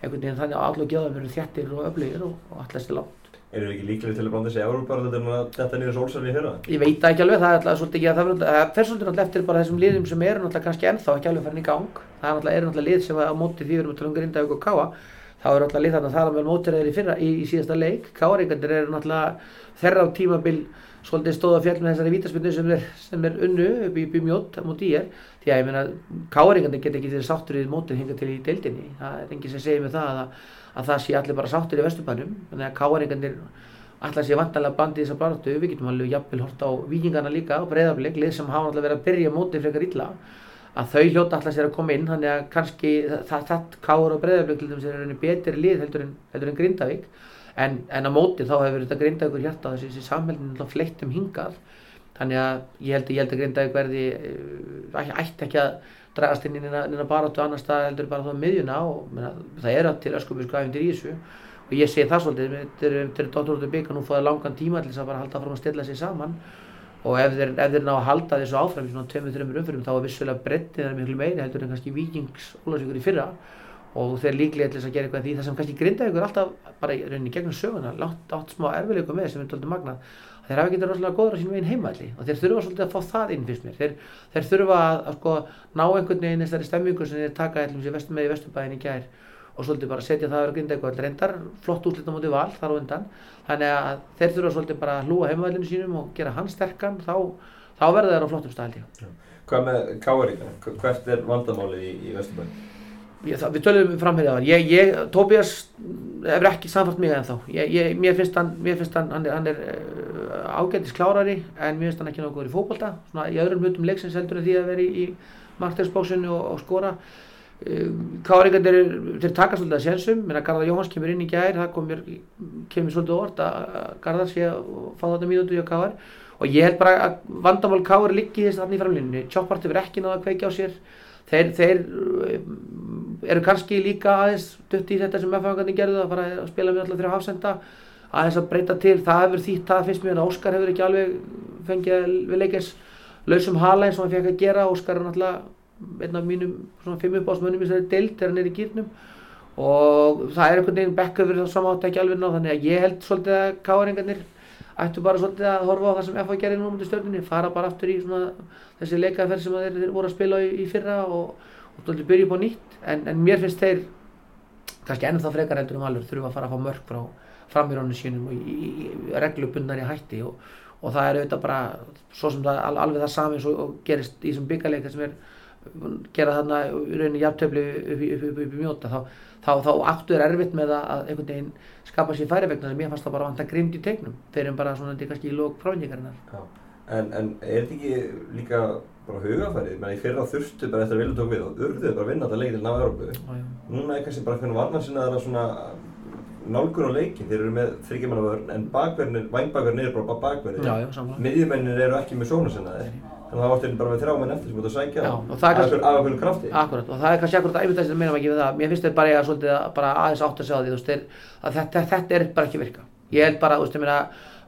S2: einhvern veginn þannig að allar gjöðum eru þjættir og öflugir og, og allast er látt
S1: Eru þið ekki líklega til að blanda þessi Európar þetta nýra sólsarni í fyrra?
S2: Ég veit ekki alveg, það er alltaf svolítið ekki að það fer svolítið náttúrulega eftir bara þessum liðum sem eru náttúrulega kannski ennþá ekki alveg farin í gang. Það er náttúrulega lið sem á móti því við erum að tala um Grindavík og Káa þá eru náttúrulega lið þarna þar að vel mótir þeir í fyrra í, í síðasta leik, Káaríkandir eru náttúrulega þerra á tímabil svolítið stóða fjall með þessari vítaspindu sem er, sem er unnu upp í bymjót móti ég er, því að ég meina Káaríkandir get ekki þeirri sáttur í mótir hinga til í deildinni, það er enginn sem segir mig það að, að það sé allir bara sáttur í vesturbænum, þannig að Káaríkandir ætla að sé vantanlega bandið þessar baráttu, við getum alveg jafnvel hort á vikingarna líka og breyðarblik, lið sem hafa alltaf verið að byrja mótið frekar illa, að þau hljóta alltaf sér að koma inn, þannig að kannski það, það káur og breyðarblik til þess að það er betri lið heldur en, heldur en Grindavík, en, en á mótið þá hefur þetta Grindavíkur hjarta þessi, þessi samhældin alltaf fleitt um hingað, þannig að ég held, ég held að Grindavík verði, eh, ætti ekki að dragast inn í neina baráttu annar stað heldur bara þá miðjuna og menna, það er að til öskubísku æfindir í þessu. Og ég segi það svolítið, þetta er Dótturlóttur bygg nú fóðið langan tíma til þess að bara halda fram að stilla sig saman og ef þeir, ef þeir ná að halda þessu áfram í svona 2-3 umfyrum þá er vissulega brettið þar miklu meiri heldur en kannski vikings ólagsvíkur í fyrra. Og þeir líklega til að gera eitthvað því það sem kannski grinda ykkur alltaf bara í rauninni gegnum söguna látt átt smá erfileikum með sem er doldið magnað. Þeir hafa ekki rosalega góður á sínum veginn heimalli og þeir þurfa svolítið að fá það inn fyrst mér. Þeir, þeir þurfa að, að sko, ná einhvern veginn þessari stemmingu sem þeir taka með í vesturbæðin í gær og svolítið bara setja það að vera grindaði reyndar flott útlita mútið val þar á undan. Þannig að þeir þurfa svolítið bara að hlúa heimavælinu sínum og gera hann sterkan þá, þá verður þeir á flottum stæl
S1: Hvað með káaríkana? Hvert er vandamálið í, í Vesturbæn?
S2: Við af hann ég, ég, Tobias hefur ekki samfart mig en þá mér finnst hann, mér finnst hann, hann er, hann er uh, ágættis klárari en mér finnst hann ekki náttúrulega í fókbalta svona í öðrum hlutum leiksins heldur en því að vera í, í marktegsbóksinu og, og skora Um, Káringarnir þeir taka svolítið að sénsum? Menn að Garðar Jóhans kemur inn í gær það komir, kemur svolítið orð að Garðar sé að fá þetta mínútu í að Káar og ég held bara að vandamál Káar liggi þess að þannig í framlýninu Tjóppart hefur ekki náða að kveikja á sér. Þeir, þeir um, eru kannski líka aðeins dutt í þetta sem meðfangarnir gerðu að fara að spila með alltaf þrjá hafsenda. Aðeins að breyta til, það hefur þýtt það finnst mér að Óskar hefur ekki alveg fengið við leikins lausum hala eins og hann fekk að gera. Óskar er náttúrulega einn af mínum svona fimm uppásmönnum í þessari deild þegar hann er í gýrnum og það er einhvern veginn bekkaður þá samátt ekki alveg ná þannig að ég held svolítið að káringarnir ættu bara svolítið að horfa á það sem FH gerir nú mútið stjórnini, fara bara aftur í svona þessi leikaferð sem þeir, þeir voru að spila í, í fyrra og, og svolítið byrja upp á nýtt. En, en mér finnst þeir kannski ennum þá frekar heldur um alveg þurfa að fara að fá mörg frá framírónu sínum og í, í, í reglubundar í hætti. Og, og það er auðvitað bara svo sem það alveg það sami gerist í þessum byggaleika sem er gera þarna í rauninni jafntöfli upp í, mjóta þá, þá, þá áttu er erfitt með að einhvern veginn skapa sér færi vegna sem ég fannst það bara vant að grimd í tegnum eru bara svona þetta er kannski í lók frávinningarinnar
S1: en, en er þetta ekki líka bara hugafærið, menn í fyrra þurftu bara eftir að vilja tók við og urðuðu bara að vinna þetta leik til náðu Európu núna er kannski bara hvernig varna sinna það svona nálgur á leikin, þeir eru með þryggjumannavörn en bakverðinir, vangbakverðinir eru bara bakverðinir miðjumennir eru ekki með sóna sinna þeir Þannig að það vartur bara með þrjá menn eftir sem búið að sækja Já, og það er einhverju krafti.
S2: Akkurat, og það er kannski akkurat æfintæst að meina ekki við það. Mér finnst þetta bara, svolítið, bara aðeins átt að segja því, veist, að þetta, þetta er bara ekki virka. Ég held bara, þú veist, ég meina,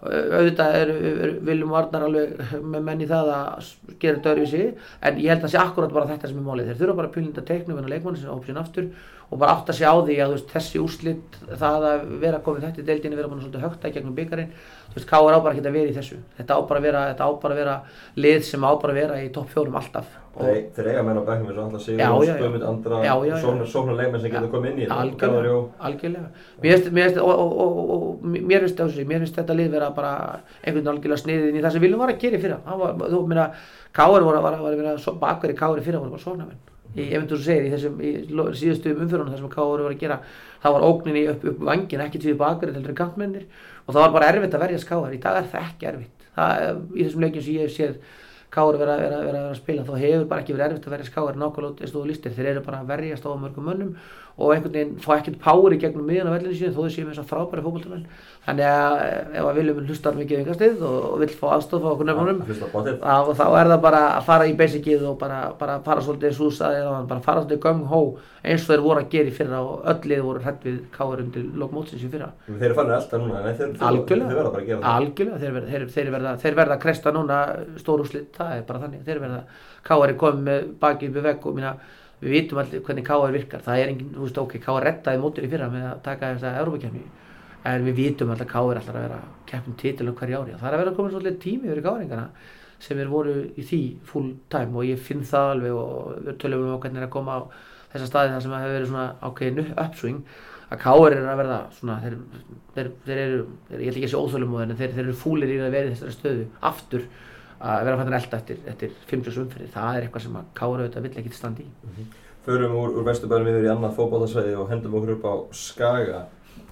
S2: auðvitað er, er Viljum Varnar alveg með menn í það að gera þetta öðruvísi, en ég held að það sé akkurat bara þetta sem er málið. Þeir þurfa bara að pylnda teiknum en að leikmann sem hópsinn aftur og bara átt að segja á því að veist, þessi úrslitt, það að vera komið þetta í deildinu, vera búin að högta í gegnum byggjarinn, þú veist, K.R. á bara ekki að vera í þessu. Þetta á bara að vera, þetta á bara að vera lið sem á bara að vera í topp fjórum alltaf.
S1: Þeir eiga menn á begnum eins og alltaf Sigur, Stömund, andra, svona leikmenn sem getur komið inn í
S2: þetta. Algjörlega, algjörlega. Mér finnst þetta lið vera bara einhvern veginn algjörlega sniðið inn í það sem viljum var að gera í fyrra. Þú meina, K.R. var að vera bakverði K.R. í fyrra í, ef þú segir, í þessum í síðustu umfyrunum þar sem Káur var að gera það var ógninni upp, upp vangin, ekki tíði bakverð heldur en kantmennir og það var bara erfitt að verja skáðar í dag er það ekki erfitt. Það, í þessum leikjum sem ég séð Káur vera, vera, vera, vera að spila þá hefur bara ekki verið erfitt að verja Káur nákvæmlega þú lístir, þeir eru bara að verjast á mörgum mönnum og einhvern veginn fá ekkert í gegnum miðan á vellinu síðan þó þau séum þess að frábæri fókbaltumenn þannig að eh, ef að viljum hlustar mikið yngastið og, og vill fá aðstof á okkur nefnum
S1: bátið.
S2: þá er það bara að fara í basicið og bara, bara fara svolítið súsaði eða bara fara svolítið göng hó eins og þeir voru að gera í fyrra og öll lið voru hrætt við káar undir lokmótsins í fyrra
S1: Þeir eru fannir alltaf núna, nei, þeir, þeir, þeir verða bara að gera það.
S2: algjörlega, þeir verða, þeir, verða, þeir verða að kresta núna stóru slitt, það er bara þannig þeir verða, káar er komið með bakið upp í vegg og minna, við vitum allir hvernig káar virkar það er engin, þú veist ok, káar rettaði mótur í fyrra með að taka þessa Európa-kemni en við vitum alltaf að er alltaf að vera keppin titil um hverju ári. Og það er að vera komin svolítið tími fyrir káringana sem er voru í því full time. Og ég finn það alveg og við tölum um hvernig er að koma á þessa staði þar sem það hefur verið svona ákveðin uppsving að káar er að verða svona þeir, þeir, þeir eru, þeir, ég ætla ekki að sé óþölum en þeir, þeir eru fúlir í að vera í þessari stöðu aftur að vera fættan elda eftir, eftir 50 umfyrir, það er eitthvað sem að káar auðvitað vill ekki standa í.
S1: Förum úr, úr vesturbænum yfir í annað fótballtasvæði og hendum okkur upp á Skaga.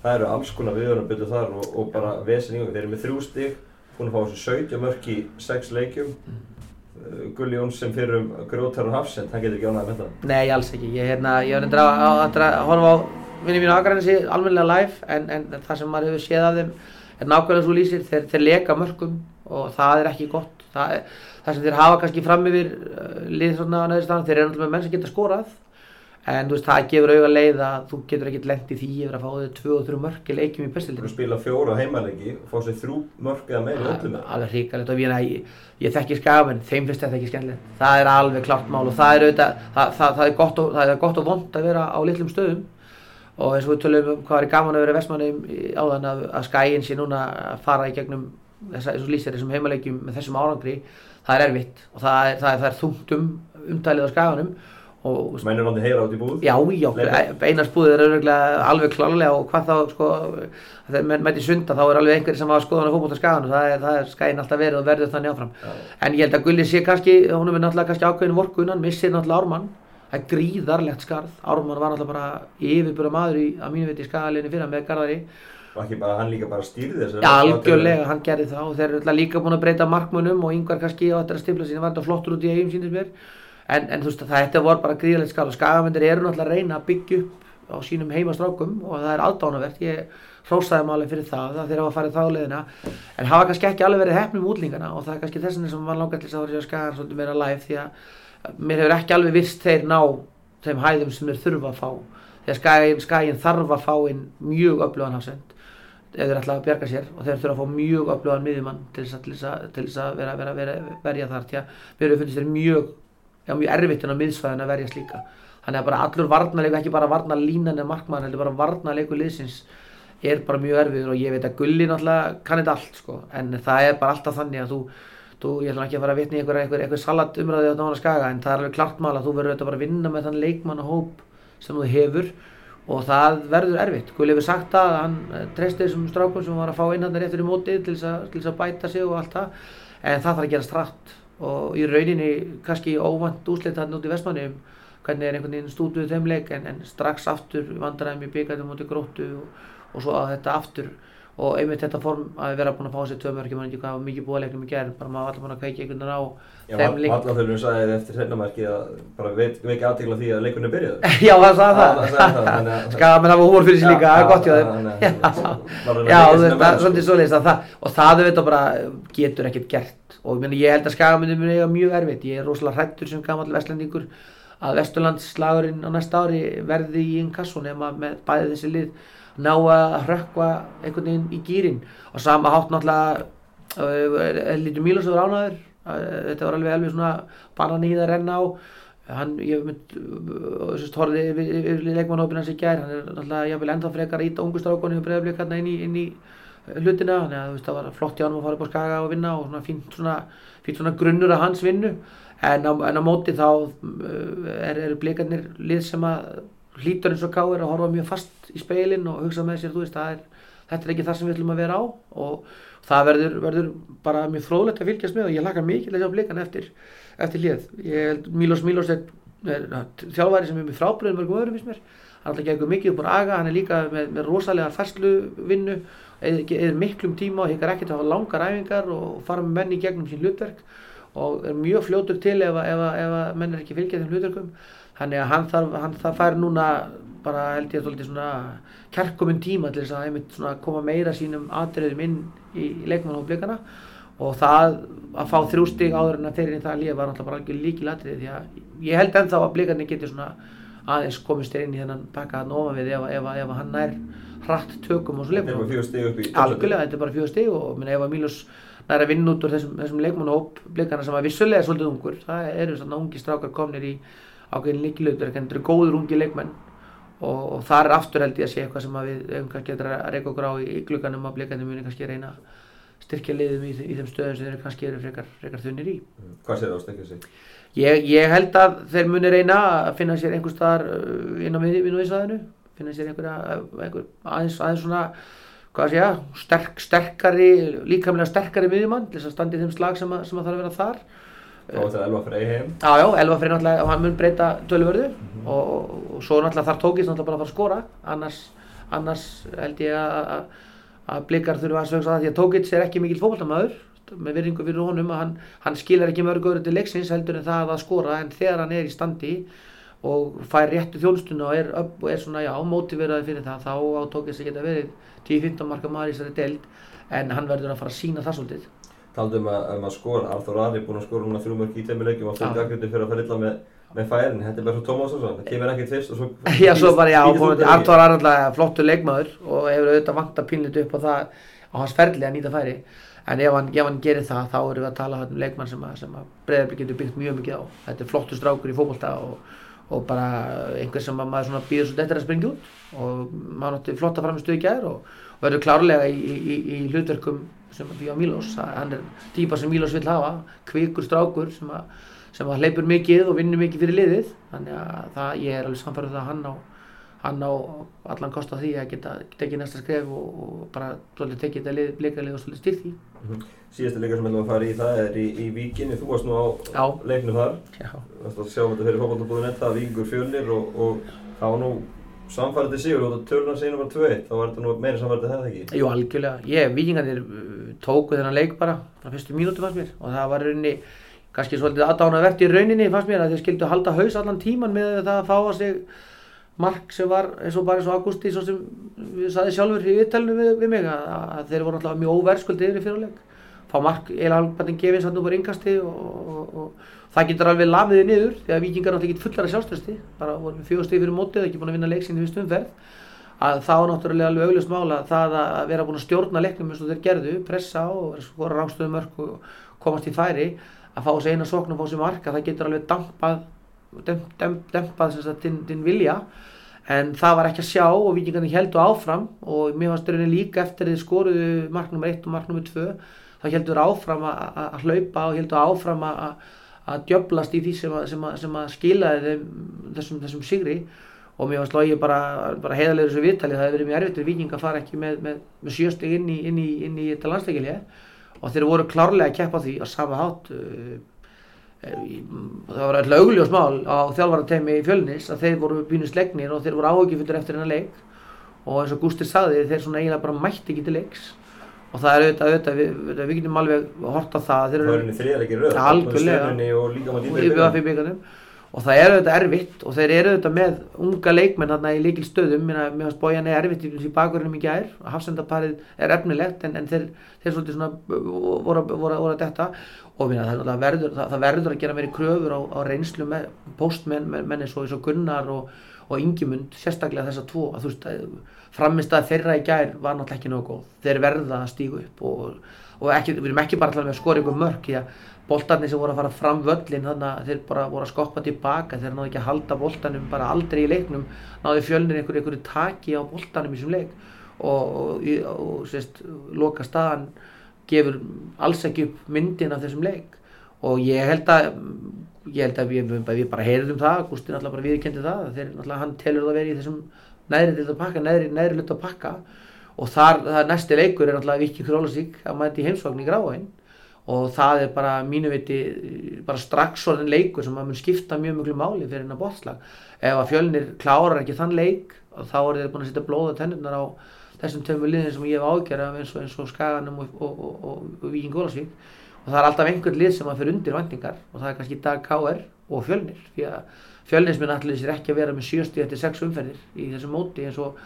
S1: Það eru alls konar viðvörunarbyrðu þar og, og bara vesen í gangi. Þeir eru með þrjú stig, búin að fá þessu 17 mörk í 6 leikjum. Uh, Gulli Jóns sem fyrir um grótar og hafsend, hann getur ekki ánægð með það.
S2: Nei, alls ekki, ég, hérna, ég var reyndar að, að, horfa á vinni mínu aðgræðinsi almennilega live en, en það sem maður hefur séð af þeim er nákvæmlega svo lýsir, þeir, þeir leka mörgum og það er ekki gott það, það sem þeir hafa kannski fram yfir uh, lið svona á neðurstaðan, þeir eru alltaf með menn sem geta skorað en þú veist, það gefur auga leið að þú getur ekkert lent í því yfir að fá og þrjú mörg í leikjum í
S1: eru að spila fjóra heimaleiki og fá sér þrjú mörk eða meira öllum með.
S2: alveg hrikalegt og ég, ég, ég þekki skagamenn, þeim finnst þetta ekki skemmtilegt. Það er alveg klart mál og það er, auðvitað, það, það, það það er gott og vond að vera á litlum stöðum. Og eins og við tölum um hvað er gaman að vera vestmannum áðan að, að skæin sé núna að fara í gegnum þessa, eins og lýsir þessum heimaleikjum með þessum árangri það er erfitt og það er, það er, það er þungt um umtalið á skaganum
S1: náttúrulega heyra át í búð.
S2: Já, já,
S1: Leikmenn.
S2: einarsbúðið er alveg klálega og hvað þá, sko, þegar menn mæti sunda þá er alveg einhverjir sem var að skoða hann á fótbolta skagan og það er, er skæin alltaf verið og verður þannig áfram.
S1: Já.
S2: En ég held að Gulli sé kannski, hún er náttúrulega kannski ákveðin vorkunan, missir náttúrulega Ármann, það er gríðarlegt skarð, Ármann var náttúrulega bara yfirbúra maður í, að mínu veit í skagalinni fyrra með Garðari.
S1: Og ekki bara, hann líka bara stýrði þessu.
S2: Já, algjörlega, hann gerði það og þeir eru líka búin að breyta markmunum og yngvar kannski á þetta stifla sín, það var þetta flottur út í eigum sínist mér. En, en þú veist að þetta voru bara gríðarlegt skarð og skagavendir eru náttúrulega að reyna að byggja upp á sínum heimastrákum og það er aðdánavert. Ég hrósaði alveg fyrir það, það þeir hafa farið þá leiðina. En hafa kannski ekki alveg verið hefnum útlingana og það er kannski þess vegna sem mann langar til þess að vera skagan svolítið meira live því að mér hefur ekki alveg vist þeir ná þeim hæðum sem þeir þurfa að fá. Að skagin, skagin þarf að fá inn mjög öflugan hafsend ef þeir ætla að bjarga sér og þeir þurfa að fá mjög öflugan miðjumann að, til þess að, til þess að vera, vera, vera, verja þar því að mér hefur funnist þeir mjög, erfitt en á miðsvæðin að verja slíka þannig að bara allur varnarleiku, ekki bara varnarlínan en markmann, heldur bara varnarleiku liðsins er bara mjög erfiður og ég veit að Gulli náttúrulega kann þetta allt sko. En það er bara alltaf þannig að þú, þú ég ætla ekki að fara að vitna í einhver, einhver, einhver salat umræði á nána skaga en það er alveg klart mál að þú verður bara að vinna með þann leikmann og hóp sem þú hefur og það verður erfitt. Gulli hefur sagt það að hann eh, treysti þessum strákum sem var að fá inn hann réttur í mótið til þess að, bæta sig og allt það en það þarf að gera strætt og í rauninni kannski óvand úslit hann út í vestmanni hvernig er einhvern veginn stúduð þeim leik en, en strax aftur vandræðum í byggætum mútið gróttu og, og svo að þetta aftur og einmitt þetta form að vera búin að fá sér tvö mörgjum en ekki hvað var mikið búið að leiknum í gerð bara maður var alltaf búin að kveikja einhvern veginn á
S1: Já,
S2: þeim leik
S1: Vallathölun sagði þið eftir seinnamarki að bara veit, veit ekki aðtegla því að leikunni byrjaði.
S2: Já, það sagði
S1: það sagði það,
S2: það
S1: þannig að-
S2: Skafað menn hafa húmor fyrir sig líka, það er gott þeim.
S1: þannig
S2: Já,
S1: að-
S2: já
S1: maður er að
S2: það er svolítið svoleiðis að það og það auðvitað bara getur ekkert gert. Og ég, held að skagamöndum eiga mjög erfitt. Ég er rosalega hrættur sem gamall vestlendingur að Vesturlandsslagurinn á næsta ári verði í inkassun nema með bæði þessi lið ná að hrökkva einhvern veginn í gýrin og sama hátt náttúrulega uh, Lítur Mílos var ánaður þetta var alveg alveg svona banan í það að renna á. Hann, ég mynd þessast horfði yfir, yfir, leikmannhópin hans í gær. Hann er náttúrulega jafnvel ennþá frekar að íta ungu strákunni og breyðablík hérna inn í, inn í hlutina. Þannig að það var flott hjá hann að fara upp á skaga og vinna og svona fínt svona, fínt svona grunnur að hans vinnu en á, en á móti þá er, eru blikarnir lið sem að hlýtur eins og káir að horfa mjög fast í speilin og hugsa með sér, þú veist, er þetta er ekki það sem við ætlum að vera á og það verður, verður bara mjög fróðlegt að fylgjast með og ég laka mikið að sjá blikan eftir, eftir lið. Ég held Milos Milos er, er þjálfæri sem er með frábröðum mörgum öðrum finnst mér. Hann alltaf geggur mikið upp úr aga, hann er líka með, með rosalega færslu vinnu, eða miklum tíma og hikkar ekkert að hafa langar æfingar og fara með menn í gegnum sín hlutverk og er mjög fljótur til ef, að- að- að menn er ekki fylgjað þeim hlutverkum. Þannig að hann þarf, hann þarf fær núna bara held ég svolítið svona kærkominn tíma til þess að svona koma meira sínum atriðum inn í, í leikmannhófblikana og það að fá þrjú stig áður en að þeir inn í það að lífa var náttúrulega bara algjör líkil atriði því að ég held ennþá að blikarnir getur svona aðeins komist inn í þennan pakka hann ofan við ef, ef, ef, hann nær hratt tökum á svo
S1: Þetta er bara fjögur stig í
S2: þetta er að vinna út úr þessum, þessum leikmannhóp blikana sem að vissulega er svolítið ungur. Það eru svona ungi strákar komnir í ákveðin líkilautur, þetta eru góður ungi leikmenn. Og, og það er aftur held ég að sé eitthvað sem að við hefum kannski að reyka okkur á í, í glugganum að blikarnir muni kannski reyna styrkja liðum í, í þeim stöðum sem þeir eru kannski eru frekar, frekar þunnir í.
S1: Hvað séð það á stekja sig?
S2: Ég, ég held að þeir muni reyna að finna sér einhver staðar uh, inn á vinnuðisvæðinu, finna sér einhverja, einhver, aðeins, aðeins svona, hvað sé ég, sterk, sterkari, líkamlega sterkari miðjumann til þess að standi í þeim slag sem að, sem að þarf að vera þar.
S1: Þá er þetta Elva Frey heim.
S2: Já, já, Elva fyrir náttúrulega, hann mun breyta töluvörðu og, og, og svo náttúrulega þar tókist náttúrulega bara að fara að skora, annars, annars held ég að, blikar þurfa að sögsa það því að Tókits er ekki mikill fókbaltamaður með virðingu fyrir honum að hann, hann skilar ekki mörg öðru til leiksins heldur en það að skora en þegar hann er í standi og fær réttu þjónustuna og er, upp, og er svona já, mótiveraði fyrir það þá á Tókits að geta verið 10-15 marka maður í þessari deild en hann verður að fara að sína það svolítið.
S1: Taldum að, um að skora, Arþór Ari er búinn að skora núna þrjú mörg í tveimur leikjum og fyrir gaggrindu fyrir að fara illa með, með færin Þetta er bara svo Tómas og svo, það kemur ekkert fyrst og svo
S2: Já, svo bara, já,
S1: af
S2: Artur er alltaf flottur leikmaður og hefur auðvitað vant að pínlita upp á það á hans ferli að nýta færi. En ef hann, ef hann gerir það, þá erum við að tala um leikmann sem að, sem að Breiðarblik getur byggt mjög mikið á. Þetta er flottur strákur í fótbolta og, og bara einhver sem að maður svona býður svo þetta að springa út. Og maður nátti flotta framistu í gær og, og verður klárlega í, í, í, hlutverkum sem því á Mílos, hann er típa sem Mílos vill hafa, kvikur strákur sem að sem að hleypur mikið og vinnur mikið fyrir liðið. Þannig að það, ég er alveg samfærið að hann á hann á allan kost á því að geta tekið næsta skref og, og bara svolítið tekið þetta blikalið og svolítið styrkt því.
S1: Síðasta leika sem við ætlum að fara í það er í, í Víkinni, þú varst nú á
S2: Já.
S1: leiknum þar.
S2: Já,
S1: Þú varst að sjá um þetta fyrir fókbaltabúðin þetta, Víkingur fjölnir og, og það var nú samfærið sigur. Og tölunar seginu bara 2-1, þá var þetta nú meira samfærið en það ekki?
S2: Jú algjörlega, ég, vikingarnir uh, tóku þennan leik bara frá fyrstu mínútu fannst mér. Og það var rauninni kannski svolítið aðdánavert í rauninni fannst mér að þeir skildu halda haus allan tíman með það að fá að sig mark sem var eins og bara eins og Augusti svo sem við saði sjálfur í viðtælinu við, við mig að, að þeir voru alltaf mjög óverðskuldið yfir fyrirleik. Fá mark eða alveg gefið satt nú bara yngasti og, og, og það getur alveg lafiðið niður því að vikingar náttúrulega ekki fullar að sjálfströsti bara voru fjögustið fyrir mótið ekki búin að vinna leik sín í fyrstu umferð að þá náttúrulega alveg augljóst mála það að vera búin að stjórna leiknum eins og þeir gerðu, pressa og skora rángstöðu mörg og komast í færi að fá þessi eina sókn og fá þessi mark að það getur alveg dampað demp, demp, dempað sem sagt þinn, þinn vilja en það var ekki að sjá og vikingarnir heldur áfram og mér fannst rauninni líka eftir þið skoruðu mark nr. 1 og mark nr. 2 þá heldur áfram að, hlaupa og heldur áfram að, djöblast í því sem að, sem að, sem að skilaði þeim, þessum, þessum sigri og mér fannst logið bara, bara heiðarlegur þessu viðtali það hefur verið mjög erfitt fyrir viking að fara ekki með, með, með sjöstig inn í, inn í, inn í þetta landsleikilið og þeir voru klárlega að keppa því á sama hátt uh, það var alltaf augljós mál á þjálfarateimi í fjölnis að þeir voru pínu slegnir og þeir voru áhugifullir eftir hennar leik. Og eins og Gústi sagði þeir svona eiginlega bara mætti ekki til leiks. Og það er auðvitað, auðvitað við, við, getum alveg hort á það. Þeir eru
S1: röð,
S2: Algjörlega.
S1: Og
S2: það er auðvitað erfitt og þeir eru auðvitað með unga leikmenn þarna í líkil stöðum mér finnst bójan er erfitt í, bakverðinum í gær. Hafsendaparið er efnilegt en, en þeir, þeir svona voru, voru, voru, voru að detta og minna, það, það, verður, það, það verður að gera meiri kröfur á, á reynslu postmenn menn, eins og, Gunnar og, og Ingimund sérstaklega þessa tvo. Að þú veist framist að þeirra í gær var náttúrulega ekki nógu góð. Þeir verða að stígu upp og, og ekki, við erum ekki bara tala með að skora ykkur mörk því að boltarnir sem voru að fara fram völlin þannig að þeir bara voru að skoppa tilbaka þeir náðu ekki að halda boltanum bara aldrei í leiknum náðu fjölnir einhverju einhverju taki á boltanum í þessum leik og, og sérst, loka staðan gefur alls ekki upp myndin af þessum leik. Og ég held að ég held að við, við bara heyrðum það Gústi náttúrulega bara viðkendi það að náttúrulega hann telur það að vera í þessum neðri hluta pakka, neðri, neðri hluta pakka. Og þar, það næsti leikur er náttúrulega Viki Królasík að mæti heimsvagn í gráin. Og það er bara mínu viti bara strax orðin leikur sem að mun skipta mjög mjög máli fyrir hennar bóttslag ef að fjölnir klárar ekki þann leik þá er þeir búin að setja blóða tennurnar á þessum töfum liðin sem ég hef ágjörð af eins og, eins og Skaganum og, og, og, og Víking Gólasvík og það er alltaf einhvern lið sem að fyrir undir vendingar og það er kannski dag KR og fjölnir. Því að fjölnisminn allir sér ekki að vera með sjösti eftir sex umferðir í þessu móti eins og,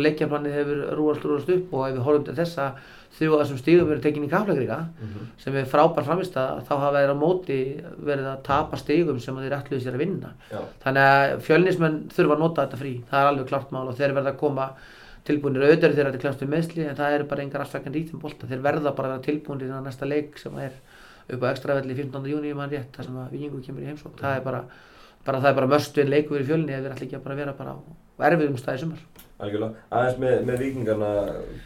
S2: leikjaplanið hefur rúast rúast upp og ef við horfum til þessa að þessum stígum eru tekinni í kaflegrika sem er frábær framist að þá hafa þeir á móti verið að tapa stígum sem þeir ætluðu sér að vinna.
S1: Já,
S2: þannig að fjölnismenn þurfa að nota þetta frí. Það er alveg klart mál og þeir verða að koma tilbúinir auðvitað þegar þetta er klemst við meðsli en það eru bara engar afsakandi í þeim bolta þeir verða bara að vera tilbúinir í næsta leik sem er upp á ekstravelli 15. júni mann rétt þar sem að vikingu kemur í heimsók það er bara, bara, er bara möstuinn leikur í fjölni eða við ætlum ekki að bara vera bara á erfiðum stæði sumar.
S1: Aðeins með, með vikingarna,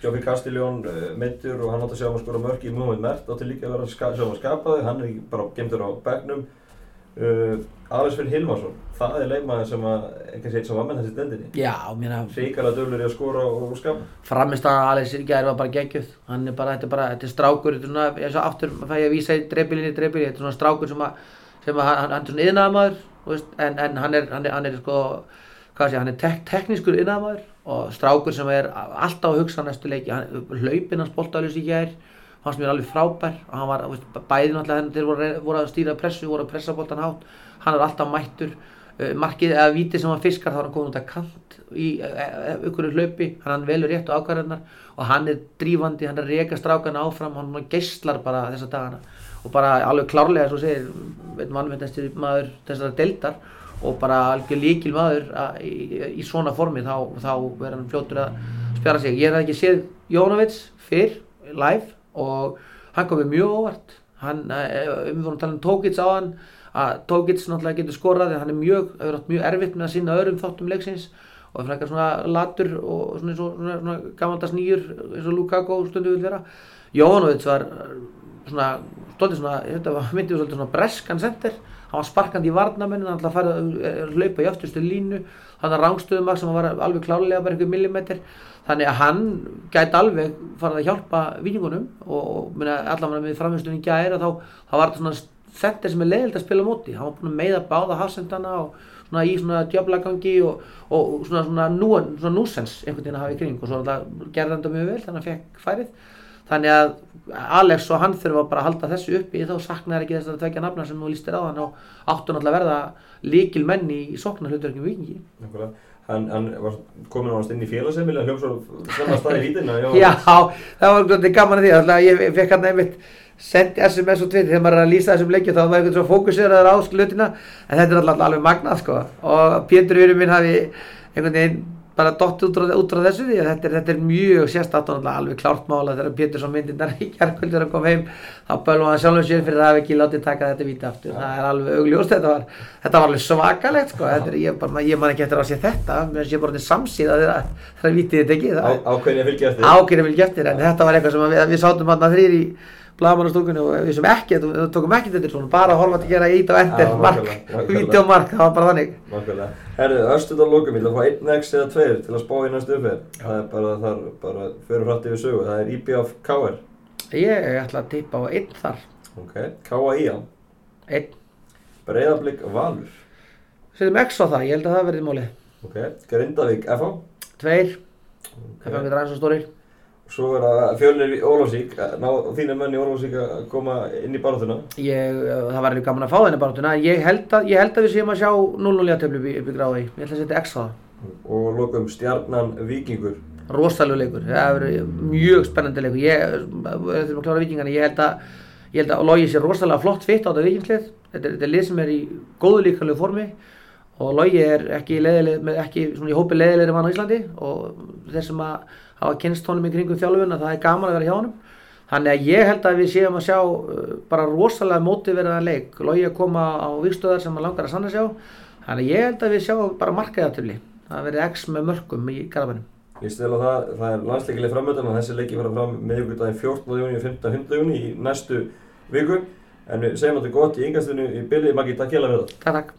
S1: Jófi Castiljón uh, meittur og hann átti að sjá um að skora mörk í Múhammed Mert, átti líka að vera að um skapa þau, hann er bara gemdur á begnum. Uh, Alex Finn Hilmarsson, það er leikmaður sem að, eitthvað sétt sem var með þessi dendinni.
S2: já, mér að
S1: Ríkala dölur í að skora og, og skapa.
S2: framist að í gæri var bara geggjöð hann er bara, þetta er bara, þetta er strákur þetta er svona, eins og aftur fæ ég að vísa í dreifbílinni dreifbílinni, þetta er svona strákur sem að sem að hann, hann er svona yðnaðamaður en, en hann er, hann er, hann er sko hvað sé, hann er tek, teknískur yðnaðamaður og strákur sem er alltaf að hugsa næstu leiki, hann, hlaupin hans boltaðljus í gæri fannst mér alveg frábær. Og hann var, veist, bæði náttúrulega þegar þeir voru, voru að stýra pressu, voru að pressa boltan hátt. Hann er alltaf mættur. Uh, markið eða víti sem hann fiskar þá er hann komin út að kant í ykkur hlaupi, hann velur rétt á ákvarðarnar og hann er drífandi, hann er að reka strákana áfram, hann geislar bara þessa dagana og bara alveg klárlega og segir, veit mannvendastir maður þessara deildar og bara algjör líkil maður að, í, í svona formi þá, þá verður hann fljótur að spjara sig. Ég hef ekki séð Jónavits fyrr, live og hann kom mér mjög óvart. Hann, eh, við vorum að tala um Tókits á hann að Tókits náttúrulega getur skorað en hann er mjög, átt mjög erfitt með að sinna öðrum þáttum leiksins og er frækkar svona latur og svona, svona, svona, gamaldags nýjur eins og Lukaku stundu vil vera. Jóhannovits var svona, stoltið svona, þetta var myndið svona breskan center. Hann var sparkandi í varnamennin, hann ætlaði að fara að hlaupa í öftustu línu hann að rángstöðum sem var alveg klálega bara einhver millimetr þannig að hann gæti alveg farið að hjálpa vikingunum og, allavega með framhengstunni gæri þá, þá var þetta svona center sem er leiðild að spila móti. Hann var búin að meiða báða hafsendana og svona í svona djöflagangi og, og svona, svona, nú, svona núsens einhvern veginn að hafa í kring. Og svo gerði hann þetta mjög vel þannig að hann fekk færið þannig að Alex og hann þurfa bara að halda þessu uppi þá saknaði ekki þess að tvekja nafna sem nú lístir á hann og áttu náttúrulega að verða líkil menn í sóknar hlutverkjum vikingi.
S1: Hann, hann var komin ánast inn í félagsheimili, hann hljóf svo snemma stað í vítina.
S2: Já, það var svolítið gaman að því að ég fekk hann einmitt sendi SMS og tviti þegar maður er að lýsa þessum leikju þá var einhvern svo fókuseraður á slutina en þetta er alltaf alveg magnað sko og Pétur Júri minn hafi einhvern veginn bara dott út út frá þessu því að þetta er, þetta er mjög sérstátt og alveg klárt mála þegar Pétur svo myndindar í kjarkvöldur að koma heim þá bölum hann sjálfum sér fyrir að hafa ekki látið taka þetta víti aftur. Það er alveg augljóst þetta var, þetta var alveg svakalegt sko. Þetta er, ég, bara, ég man ekki eftir að sé þetta mér sé bara þetta samsíða þegar það er vítið þetta ekki
S1: Ákveðin að fylgja eftir.
S2: ákveðin vil geftir en þetta var eitthvað sem við, við sátum hann að þrýr í blagamannastúkunni og við sem ekki, við tókum ekki þetta svona bara horfa til að gera ít og ender
S1: Já,
S2: mark, víti og mark, það var bara þannig
S1: Nákvæmlega. Herru, östuð á lókum, ég ætla að fá einn X eða tveir til að spá í næstu umferð. Það er bara, það er bara, fyrir hrætt yfir sögu. Það er IBF KR.
S2: ég ætla að tippa á einn þar
S1: Ok. KAI,
S2: einn,
S1: Breiðablík Valur.
S2: setjum x á það, ég held að það verði mólið
S1: Ok. Grindavík FH.
S2: tveir,
S1: Ok. Svo er það fjölnir í Ólafsvík, ná þínu menn í Ólafsvík að koma inn í baráttuna.
S2: ég, uh, það var alveg gaman að fá þenni barátuna en ég held að, ég held að við séum að sjá 0-0 jafntöflu upp í- gráði, ég ætla að setja x á það.
S1: Og lokum Stjarnan Víkingur.
S2: rosalegu leikur, það verður mjög spennandi leikur. Ég, við þurfum að klára vikingana ég held að, ég held að Logi sé rosalega flott fitt á þetta vikingslið þetta, er- þetta er lið sem er í góðu líkalegu formi og Logi er ekki, leiðileg, með, ekki í hópi leiðilegri mann á Íslandi og þeir sem að hafa kynst honum í kringum þjálfuna það er gaman að vera hjá honum þannig að ég held að við séum að sjá uh, bara rosalega mótiverðan leik Logi að koma á vikstöðar sem að langar að sanna sjá þannig að ég held að við sjáum bara markaðatöfli það verði x með mörgum í garabænum
S1: Ég stel á það, það er landsleikileg framöndan og þessi leiki fara fram miðugudaginn 14. júni og 15. 15. júni í næstu viku. En við segjum að þetta er gott í yngastunni í bylli, Maggi, takk hjá það.